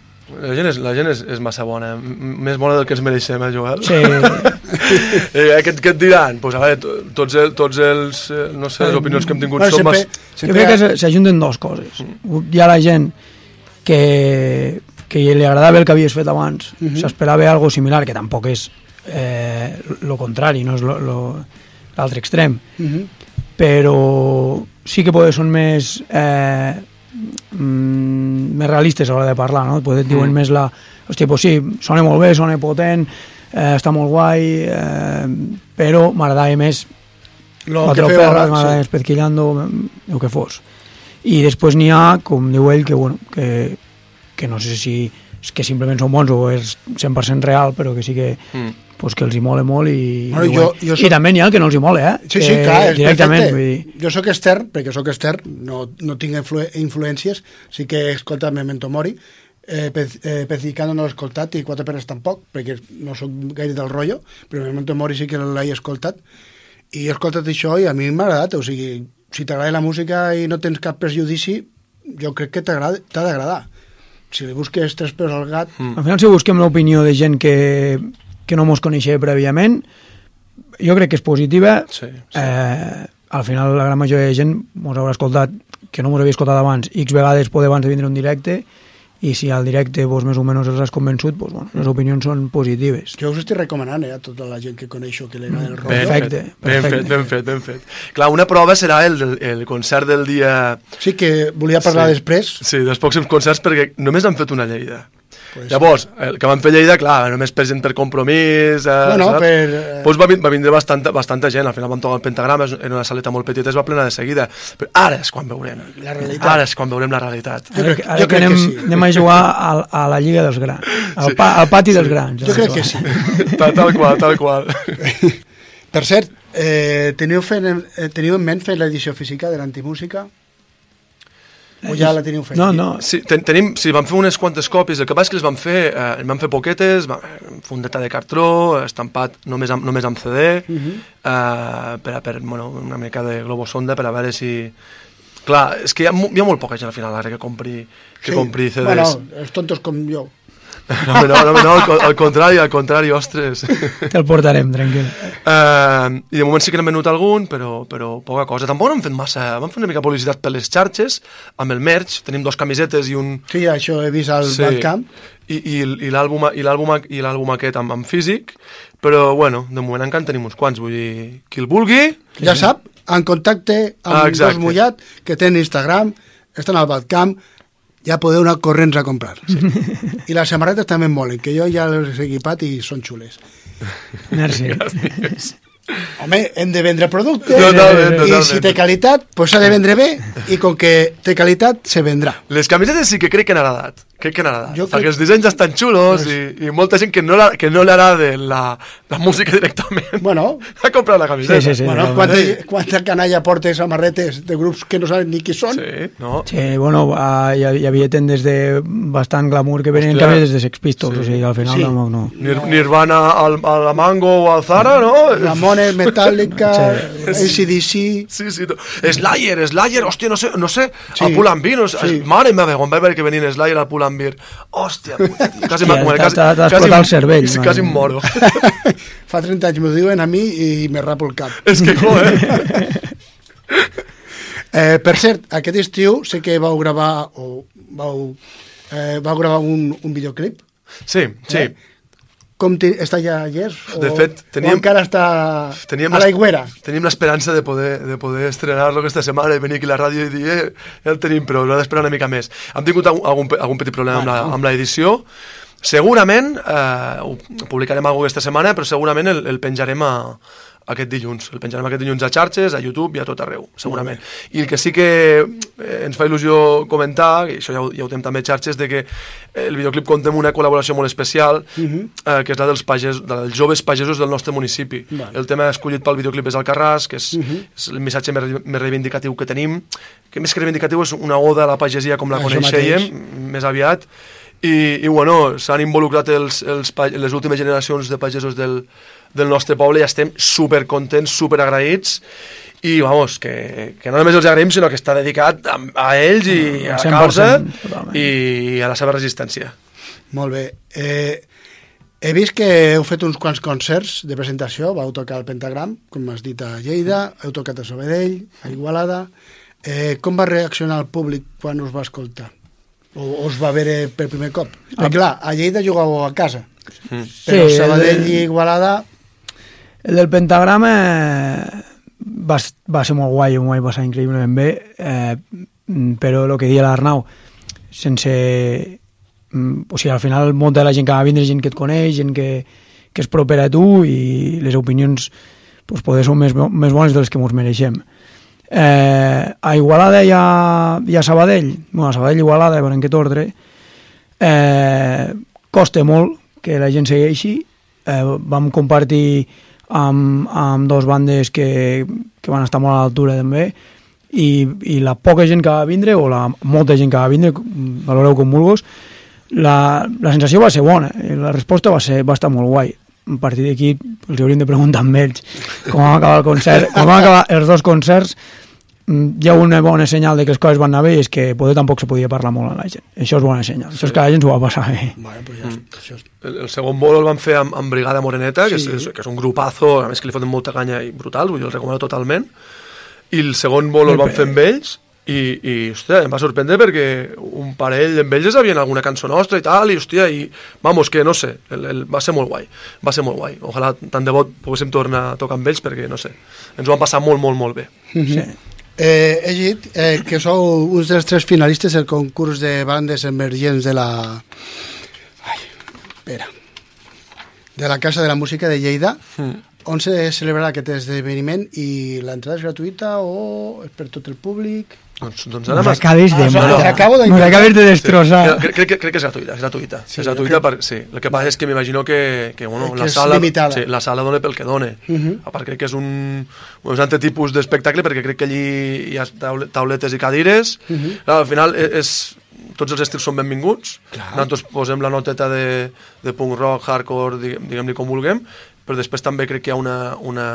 La gent és, la gent és, és massa bona, més bona del que ens mereixem, eh, Joel? Sí, Eh, què, què et diran? Pues, a veure, to- tots, el, tots els, eh, no sé, les opinions que hem tingut Bueno, són sempre, mas... jo crec que s'ajunten dues coses. Hi ha la gent que, que li agradava el que havies fet abans, Mhm. s'esperava algo similar, que tampoc és eh, lo contrari, no és l'altre extrem, Mhm. però sí que poder són més eh, mm, més realistes a l'hora de parlar, no? Poder diuen Mm. més la... Hòstia, pues sí, sona molt bé, sona potent, eh, està molt guai, eh, però m'agradava més Lo Quatre que perres, abans, m'agrada sí. espezquillando, el que fos. I després n'hi ha, com diu ell, que, bueno, que, que no sé si és que simplement són bons o és 100% real, però que sí que, Mm. Pues, que els hi mola molt i, Bueno, i, jo- jo soc- I també n'hi ha que no els hi mola, eh? Sí, sí, clar, és directament, perfecte. vull dir, Jo sóc extern, perquè sóc extern, no, no tinc influ influències, sí que he escoltat Memento Mori, eh, eh, Pezicano no l'he escoltat i Quatre Peres tampoc, perquè no sóc gaire del rotllo, però Memento Mori sí que l'he escoltat, i he escoltat això i a mi m'ha agradat, o sigui, si t'agrada la música i no tens cap prejudici, jo crec que t'ha d'agradar. Si li busques tres peus al gat, Mm. al final si busquem l'opinió de gent que, que no mos coneixia prèviament, jo crec que és positiva, Sí, sí. eh, al final la gran majoria de gent mos haurà escoltat, que no mos havia escoltat abans, x vegades poder abans de vindre un directe, i si al directe vos més o menys els has convençut, pues, bueno, les opinions són positives. Jo us estic recomanant eh, a tota la gent que coneixo que li agrada el rock. Ben Perfecte, fet, ben perfecte. fet, ben fet, ben fet. Clar, una prova serà el, del- el concert del dia... Sí, que volia parlar Sí. després. Sí, dels pròxims concerts perquè només han fet una Lleida. Pues, Llavors, el que van fer a Lleida, clar, només per gent per compromís... Eh, Bueno, saps? per, eh, Pues va, va vindre bastanta, bastanta gent, al final vam tocar el pentagrama, era una saleta molt petita, es va plenar de seguida. Però ara és quan veurem. La realitat. Ara és quan veurem la realitat. Jo Ara, crec- ara jo que crec anem, que sí. anem a jugar a, a la Lliga dels Grans, al, Sí. pa, al pati dels grans. Jo crec que sí. tal, tal qual, tal qual. Per cert, eh, teniu, fent, eh, teniu en ment fer l'edició física de l'antimúsica? O ja la teniu feta? No, no, Sí, ten, tenim, sí, vam fer unes quantes còpies, el que passa que les vam fer, eh, en vam fer poquetes, fundeta de cartró, estampat només amb, només amb CD, uh -huh. eh, per, per bueno, una mica de globosonda per a veure si... Clar, és que hi ha, hi ha molt poca gent al final ara que compri, que sí. compri CDs. Bueno, els tontos com jo. No, no, no, no, al, al contrari, al contrari, ostres. te'l portarem, tranquil. Uh, I de moment sí que n'hem venut algun, però, però poca cosa. Tampoc no hem fet massa... Vam fer una mica publicitat per les xarxes, amb el merch, tenim dos camisetes i un... Sí, això he vist al sí. Bandcamp. I, i, i l'àlbum i l'àlbum i l'àlbum aquest amb, amb físic, però bueno, de moment encara en tenim uns quants, vull dir, qui el vulgui... Ja sap, en contacte amb Ah, exacte. dos mullat, que tenen Instagram, estan al Bandcamp, ja podeu anar corrents a comprar. Sí. I les samarretes també em molen, que jo ja les he equipat i són xules. Merci. Home, hem de vendre producte Totalment, i totalment. si té qualitat, pues s'ha de vendre bé i com que té qualitat, se vendrà. Les camisetes sí que crec que han agradat. Crec que Jo perquè crec- els dissenys estan xulos i, i molta gent que no, la, que no li agrada la, la música directament Bueno, ha comprat la camiseta. Sí, sí, sí. bueno no, quanta, quanta canalla porta samarretes de grups que no saben ni qui són? Sí, no? Sí, bueno, uh, hi, hi havia tendes de bastant glamour que venien també des de Sex Pistols, Sí. o sigui, al final Sí. no, no. Nir Nirvana al, a la Mango o al Zara, no? Ramones, Metallica, Sí. ACDC... Sí, sí. to- Slayer, Slayer, hòstia, no sé, no sé, Sí. el Pull&Bear, no sé, Sí. mare meva, quan vaig veure que venien Slayer al Pull&Bear, hòstia, puta, tio, quasi, Hòstia, m'ha- t'ha- quasi, quasi, explotat el cervell, mare quasi em moro. Fa 30 anys m'ho diuen a mi i me rapo el cap. És que, joder, Eh, per cert, aquest estiu sé que vau gravar o vau, eh, vau gravar un, un videoclip. sí, sí. Eh? Com te, està ja llest? O, De fet, o teníem- encara està Teníem a les- l'aigüera? Tenim l'esperança de poder, de poder estrenar-lo aquesta setmana i venir aquí a la ràdio i dir, eh, ja el tenim, però haurà d'esperar una mica més. Hem tingut algun, algun, pe- algun petit problema amb la, amb l'edició. Segurament, eh, ho publicarem alguna aquesta setmana, però segurament el, el penjarem a, aquest dilluns. El penjarem aquest dilluns a xarxes, a YouTube i a tot arreu, segurament. I el que sí que eh, ens fa il·lusió comentar, i això ja ho, ja ho tenim també a xarxes, de que el videoclip compta amb una col·laboració molt especial, eh, que és la dels, pagès, de dels joves pagesos del nostre municipi. Vale. El tema escollit pel videoclip és el Carràs, que és, és el missatge més, més reivindicatiu que tenim, que més que reivindicatiu és una oda a la pagesia com la Això coneixíem, mateix. més aviat, i, i bueno, s'han involucrat els, els, les últimes generacions de pagesos del, del nostre poble i estem super contents, super agraïts i vamos, que, que no només els agraïm sinó que està dedicat a, a ells i a la 100%, causa totalment. i a la seva resistència Molt bé. Eh, he vist que heu fet uns quants concerts de presentació, vau tocar al Pentagram, com has dit, a Lleida, heu tocat a Sabadell, a Igualada. Eh, com va reaccionar el públic quan us va escoltar? O us va veure per primer cop? Ah. clar, a Lleida jugàveu a casa, però Sí, Sabadell el- i Igualada... El del pentagrama eh, va, va ser molt guai, m'ho vaig passar increïblement bé, eh, mm, però el que deia l'Arnau, sense... mm, O sigui, al final molta de la gent que va vindre, gent que et coneix, gent que, que és propera a tu i les opinions pues, poder són més, més bones de les que ens mereixem. Eh, a Igualada i a, i a Sabadell, bueno, a Sabadell i Igualada, per en aquest ordre, eh, costa molt que la gent segueixi. Eh, vam compartir amb, amb dos bandes que, que van estar molt a l'altura també i, i la poca gent que va vindre o la molta gent que va vindre valoreu com vulguis la, la sensació va ser bona i la resposta va, ser, va estar molt guai. A partir d'aquí els hauríem de preguntar amb ells com vam acabar el concert com vam acabar els dos concerts hi ha una bona senyal de que les coses van anar bé és que poder tampoc se podia parlar molt a la gent això és bona senyal, això és que la gent s'ho va passar bé Bueno, pues ja, això és... el, el segon vol el van fer amb, amb Brigada Moreneta, que, Sí. és, és, que és un grupazo, a més que li foten molta canya i brutal, dir, el recomano totalment. i el segon bolo el Bé. fer amb ells i, i hòstia, em va sorprendre perquè un parell amb ells havien alguna cançó nostra i tal, i hòstia, i vamos, que no sé, el, el, va ser molt guai, va ser molt guai. Ojalà tant de bo poguéssim tornar a tocar amb ells perquè, no sé, ens ho vam passar molt, molt, molt bé. Sí. Eh, he llegit eh, que sou uns dels tres finalistes del concurs de bandes emergents de la... Ai, espera. De la Casa de la Música de Lleida. Mm. On se celebrarà aquest esdeveniment i l'entrada és gratuïta o és per tot el públic? Doncs, doncs Nos ara m'has- acabes de Ah, te l'acabo de- Nos acabes de destrossar. Sí, crec, crec, crec que és gratuïta, és gratuïta. Sí, és gratuïta crec- per, sí. El que passa és que m'imagino que, que, bueno, Que la sala, limitada. sí, la sala dona pel que dona. Uh -huh. A part crec que és un, un altre tipus d'espectacle perquè crec que allí hi ha taule- tauletes i cadires. Uh Mhm. -huh. Al final és, és, tots els estils són benvinguts. Clar. Nosaltres posem la noteta de, de punk rock, hardcore, diguem- diguem-li com vulguem, però després també crec que hi ha una, una,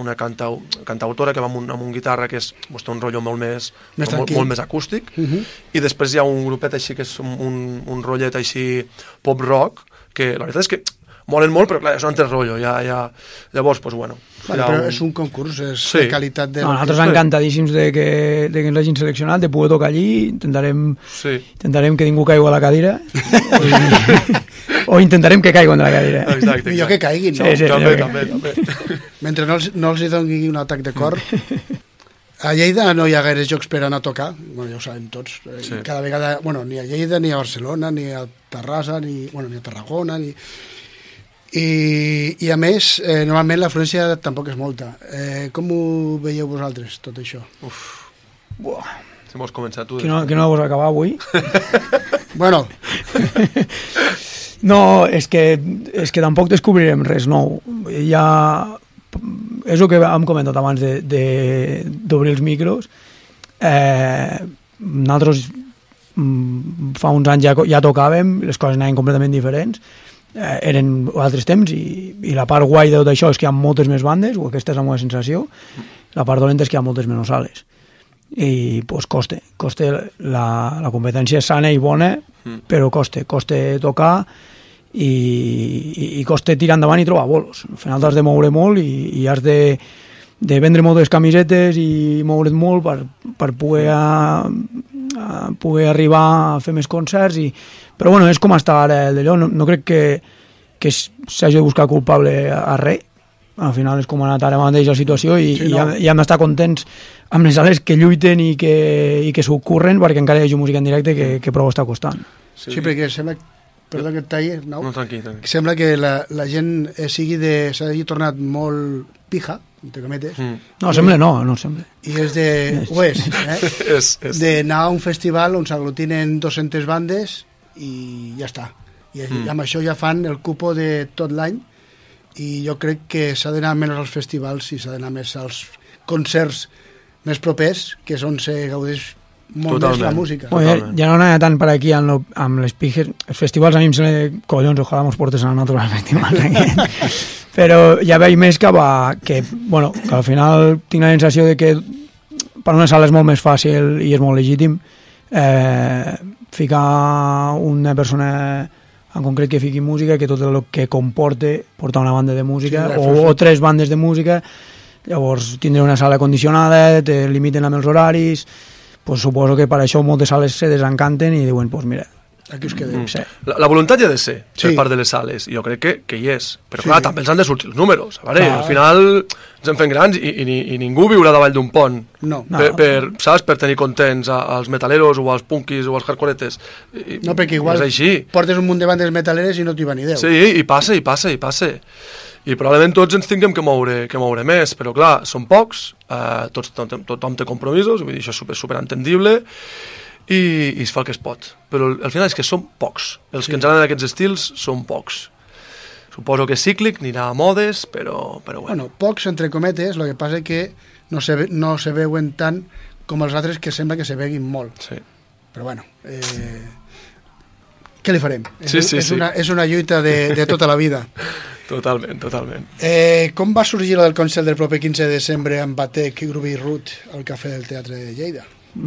una cantau, cantautora que va amb, un, amb un guitarra que és pues, té un rotllo molt més, Més molt, molt més acústic Uh -huh. i després hi ha un grupet així que és un, un, un rotllet així pop rock que la veritat és que molen molt però clar, és un altre rotllo ja, ja, llavors, pues, bueno Vale, però un- és un concurs, és Sí. de qualitat de... No, nosaltres encantadíssims de que, de que ens hagin seleccionat, de poder tocar allí, intentarem, sí. intentarem que ningú caigui a la cadira, o, o intentarem que caigui de la cadira. exacte, Millor que caiguin, no? Sí, sí, també, també, també. Mentre no els, no els hi doni un atac de cor. A Lleida no hi ha gaires jocs per anar a tocar, bueno, ja ho sabem tots. Eh, Sí. Cada vegada, bueno, ni a Lleida, ni a Barcelona, ni a Terrassa, ni, bueno, ni a Tarragona, ni... I, i a més, eh, normalment l'afluència tampoc és molta. Eh, com ho veieu vosaltres, tot això? si vols començar tu Que no, que no vols acabar avui? Bueno, No, és que, és que tampoc descobrirem res nou. Ja, és el que hem comentat abans d'obrir els micros. Eh, nosaltres mm, fa uns anys ja, ja tocàvem, les coses anaven completament diferents, eh, eren altres temps i, i la part guai de tot això és que hi ha moltes més bandes, o aquesta és la meva sensació, la part dolenta és que hi ha moltes menys sales i pues, coste, coste la, la competència és sana i bona Mm. però coste, coste tocar i, i, i coste tirar endavant i trobar bolos al final t'has de moure molt i, i has de, de vendre moltes camisetes i moure't molt per, per poder, a, a poder arribar a fer més concerts i, però bueno, és com està ara el d'allò, no, no crec que, que s'hagi de buscar culpable a, a res al final és com ha anat ara mateix la situació i, Sí, no. i, hem, i hem d'estar contents amb les sales que lluiten i que, i que s'ho curren perquè encara hi hagi música en directe que, que prou està costant. sí, sí perquè sembla... Perdó que et talli, no? no, tranquil, tranquil. Sembla que la, la gent eh, sigui de... s'hagi tornat molt pija, entre cometes, Mm. No, sembla no, no sembla. i és de... ho és, eh? és, és, d'anar a un festival on s'aglutinen 200 bandes i ja està. I, mm. i amb això ja fan el cupo de tot l'any i jo crec que s'ha d'anar menys als festivals i s'ha d'anar més als concerts més propers, que és on se gaudeix molt Totalment. més la música. Bueno, ja, no anava tant per aquí amb, lo, amb les pijes. Els festivals a mi em sembla... Collons, ojalà mos portes a nosaltres als festivals. Però ja veig més que va... Que, bueno, que al final tinc la sensació de que per una sala és molt més fàcil i és molt legítim eh, ficar una persona en concret que fiqui música que tot el que comporte portar una banda de música Sí, o, o tres bandes de música. Llavors tindre una sala condicionada te limiten amb els horaris pues suposo que per això moltes sales se desencanten i diuen, pues mira, Aquí us quedeu. Mm. sí. La, la voluntat hi ha de ser Sí. per part de les sales, jo crec que, que hi és. Però Sí. clar, també ens han de sortir els números. A veure, Clar. al final ens en fem grans i, i, i ningú viurà davall d'un pont. No. No. Per, per, saps? Per tenir contents als metaleros o als punkis o als hardcoretes. I, No, perquè igual És així. portes un munt de bandes metaleres i no t'hi va ni Déu. Sí, i passa, i passa, i passa. I probablement tots ens tinguem que moure, que moure més, però clar, són pocs, eh, tots, tothom, tothom té compromisos, vull dir, això és super, super entendible, i, i es fa el que es pot. Però al al final és que són pocs. Els sí. que ens agraden aquests estils són pocs. Suposo que cíclic, anirà a modes, però, però bueno. Bueno, pocs, entre cometes, el que passa que no se, no se veuen tant com els altres que sembla que se veguin molt. Sí. Però bueno, eh, què li farem? Sí, és, sí, és, sí. Una, és una lluita de, de tota la vida. Totalment, totalment. Eh, com va sorgir el del concert del proper 15 de desembre amb Batec, Grubi i Ruth al Cafè del Teatre de Lleida?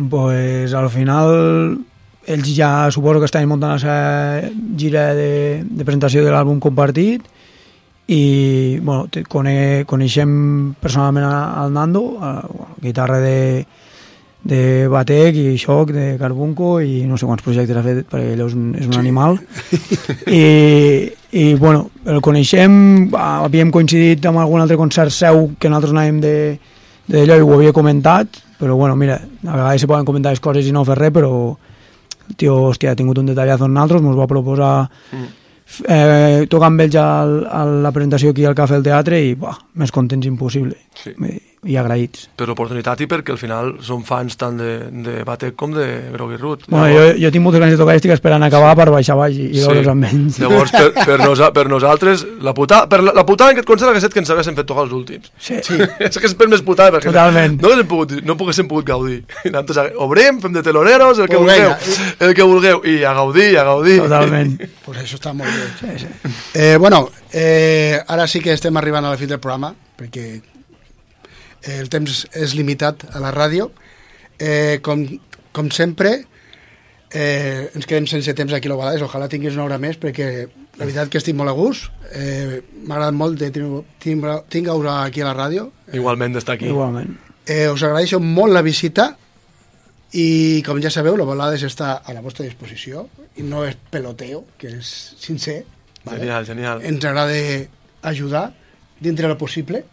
Pues al final ells ja suposo que estaven muntant la seva gira de, de presentació de l'àlbum compartit i bueno, cone, coneixem personalment al Nando, a, bueno, guitarra de, de Batec i Xoc, de Carbunco i no sé quants projectes ha fet perquè ell és un, és un animal. I, i bueno, el coneixem havíem coincidit amb algun altre concert seu que nosaltres anàvem de, de d'allò i ho havia comentat però bueno, mira, a vegades se poden comentar les coses i no fer res però el tio, hòstia, ha tingut un detallazo amb nosaltres, ens va proposar eh, tocar amb ells al, a la presentació aquí al Cafè del Teatre i buah, més contents impossible Sí. I, i agraïts per l'oportunitat i perquè al final som fans tant de, de Batec com de Grogui Root. bueno, jo, jo tinc moltes ganes de tocar i estic esperant acabar per baixar baix i, i veure'ls amb ells Llavors, per, per, nosa, per nosaltres, la putada, per la, la putada en aquest concert hagués estat que ens haguéssim fet tocar els últims. sí. Sí. és que és per més putada, perquè Totalment. no haguéssim pogut, no poguéssim pogut gaudir. I nosaltres obrim, fem de teloneros, el que Pues vulgueu, el que vulgueu, i a gaudir, a gaudir. totalment Pues això està molt bé. Sí, sí. Eh, bueno, eh, ara sí que estem arribant a la fi del programa, perquè eh, el temps és limitat a la ràdio. Eh, com, com sempre, eh, ens quedem sense temps aquí a l'Ovalades, ojalà tinguis una hora més, perquè la veritat que estic molt a gust. Eh, M'ha agradat molt de tingueu aquí a la ràdio. Igualment d'estar aquí. igualment Eh, us agraeixo molt la visita i com ja sabeu, l'Ovalades està a la vostra disposició i no és peloteo, que és sincer. Genial, genial. Ens agrada ajudar dintre del possible,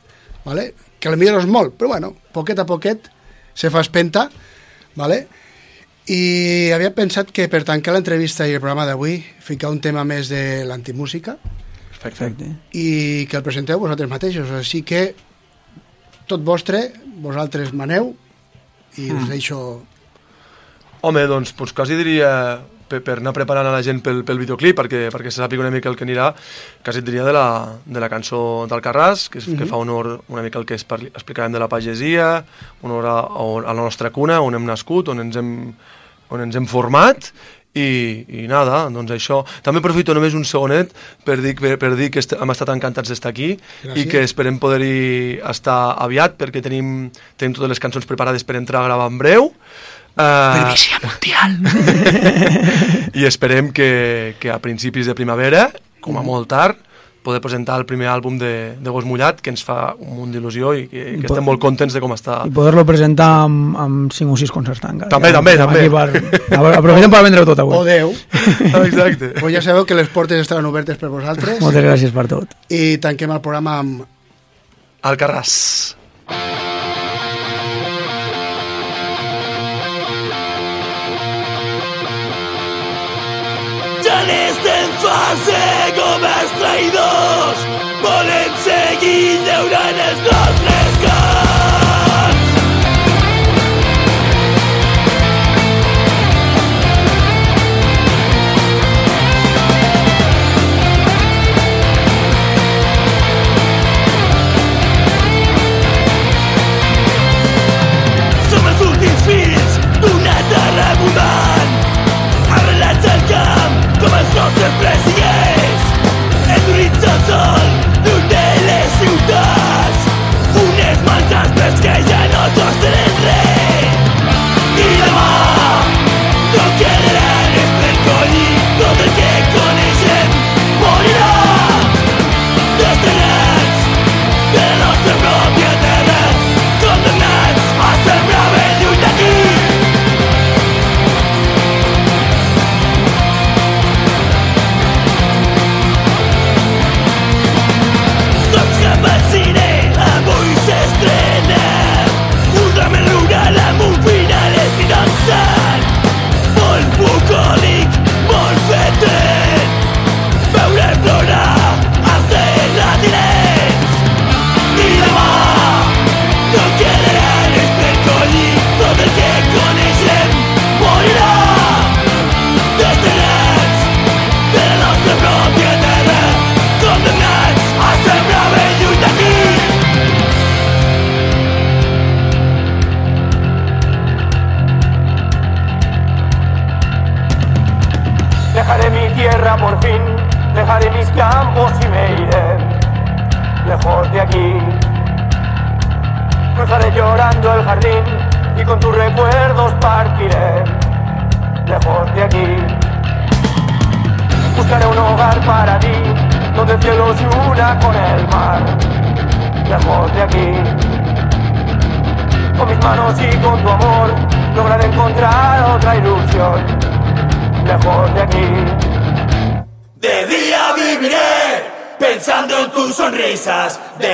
¿vale? Que a millor no és molt, però bueno, poquet a poquet se fa espenta, ¿vale? i havia pensat que per tancar l'entrevista i el programa d'avui ficar un tema més de l'antimúsica perfecte. I que el presenteu vosaltres mateixos, així que tot vostre, vosaltres maneu i us deixo Home, doncs, doncs quasi diria, per, per anar preparant a la gent pel, pel videoclip, perquè, perquè se sàpiga una mica el que anirà, quasi et diria de la, de la cançó d'Alcarràs, que, és, que fa honor una mica el que es parli, explicarem de la pagesia, honor a, a la nostra cuna, on hem nascut, on ens hem, on ens hem format, i, i nada, doncs això. També aprofito només un segonet per dir, per, per dir que est hem estat encantats d'estar aquí Gràcies. i que esperem poder-hi estar aviat perquè tenim, tenim totes les cançons preparades per entrar a gravar en breu. Uh, mundial i esperem que, que a principis de primavera, com a molt tard, poder presentar el primer àlbum de, de Gos Mullat, que ens fa un munt d'il·lusió i que, que estem molt contents de com està. i poder-lo presentar amb, amb 5 o 6 concerts tancats. També, també, també. Per, aprofitem per vendre-ho tot avui. o Déu Exacte. pues ja sabeu que les portes estaran obertes per vosaltres Moltes gràcies per tot. i tanquem el programa amb Alcarràs. Ja fase com els traïdors volen seguir llaurant els nostres sonrisas. De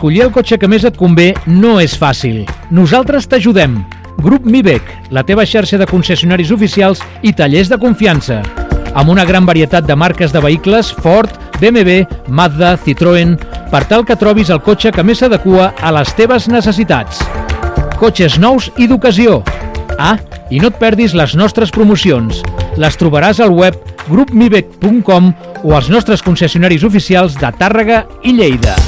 Escollir el cotxe que més et convé no és fàcil. Nosaltres t'ajudem. Grup Mibec, la teva xarxa de concessionaris oficials i tallers de confiança. Amb una gran varietat de marques de vehicles Ford, BMW, Mazda, Citroën, per tal que trobis el cotxe que més s'adequa a les teves necessitats. Cotxes nous i d'ocasió. Ah, i no et perdis les nostres promocions. Les trobaràs al web grupmibec.com o als nostres concessionaris oficials de Tàrrega i Lleida.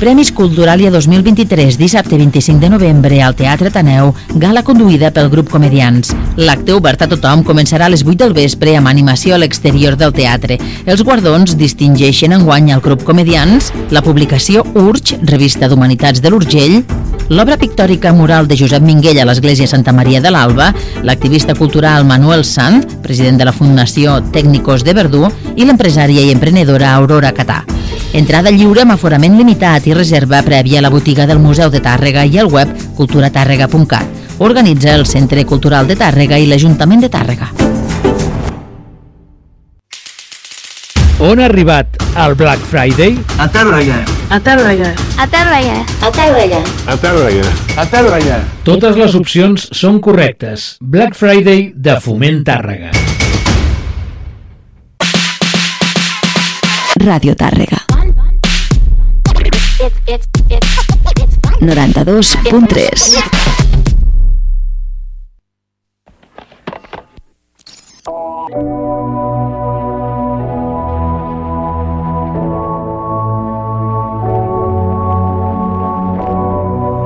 Premis Culturalia 2023, dissabte 25 de novembre al Teatre Taneu, gala conduïda pel grup Comedians. L'acte obert a tothom començarà a les 8 del vespre amb animació a l'exterior del teatre. Els guardons distingeixen enguany al grup Comedians, la publicació Urge, revista d'Humanitats de l'Urgell, l'obra pictòrica mural de Josep Minguell a l'Església Santa Maria de l'Alba, l'activista cultural Manuel Sant, president de la Fundació Tècnicos de Verdú, i l'empresària i emprenedora Aurora Catà. Entrada lliure amb aforament limitat i reserva prèvia a la botiga del Museu de Tàrrega i al web culturatàrrega.cat. Organitza el Centre Cultural de Tàrrega i l'Ajuntament de Tàrrega. On ha arribat el Black Friday? A Tàrrega. A Tàrrega. A Tàrrega. A Tàrrega. A Tàrrega. A Tàrrega. Totes les opcions són correctes. Black Friday de Foment Tàrrega. Ràdio Tàrrega. 92.3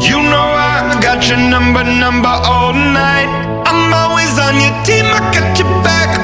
You know I got your number, number all night. I'm always on your team, I got your back,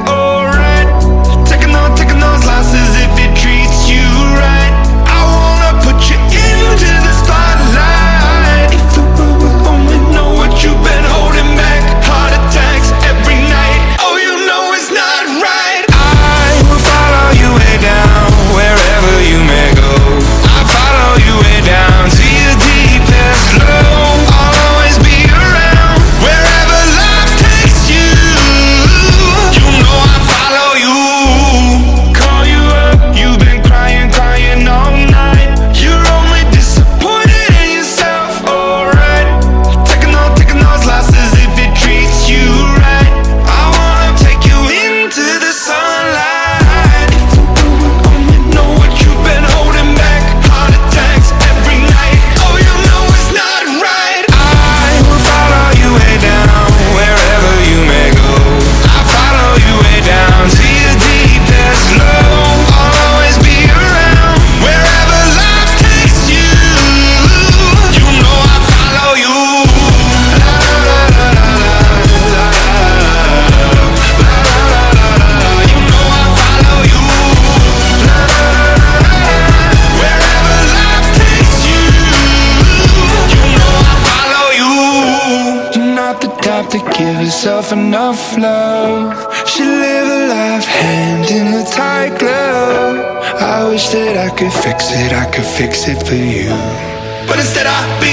herself enough love. She live a life hand in a tight glove. I wish that I could fix it, I could fix it for you. But instead I'll be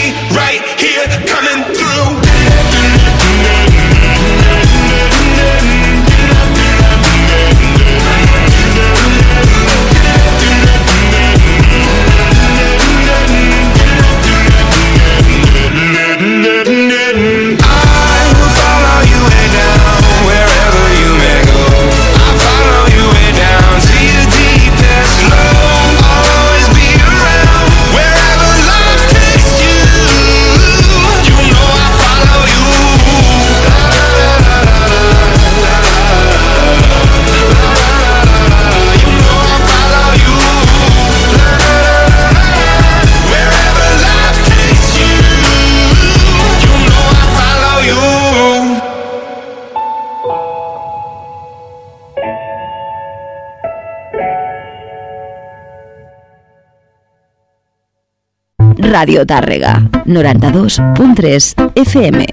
Radio Tàrrega, 92.3 FM.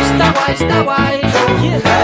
Está guay, está guay.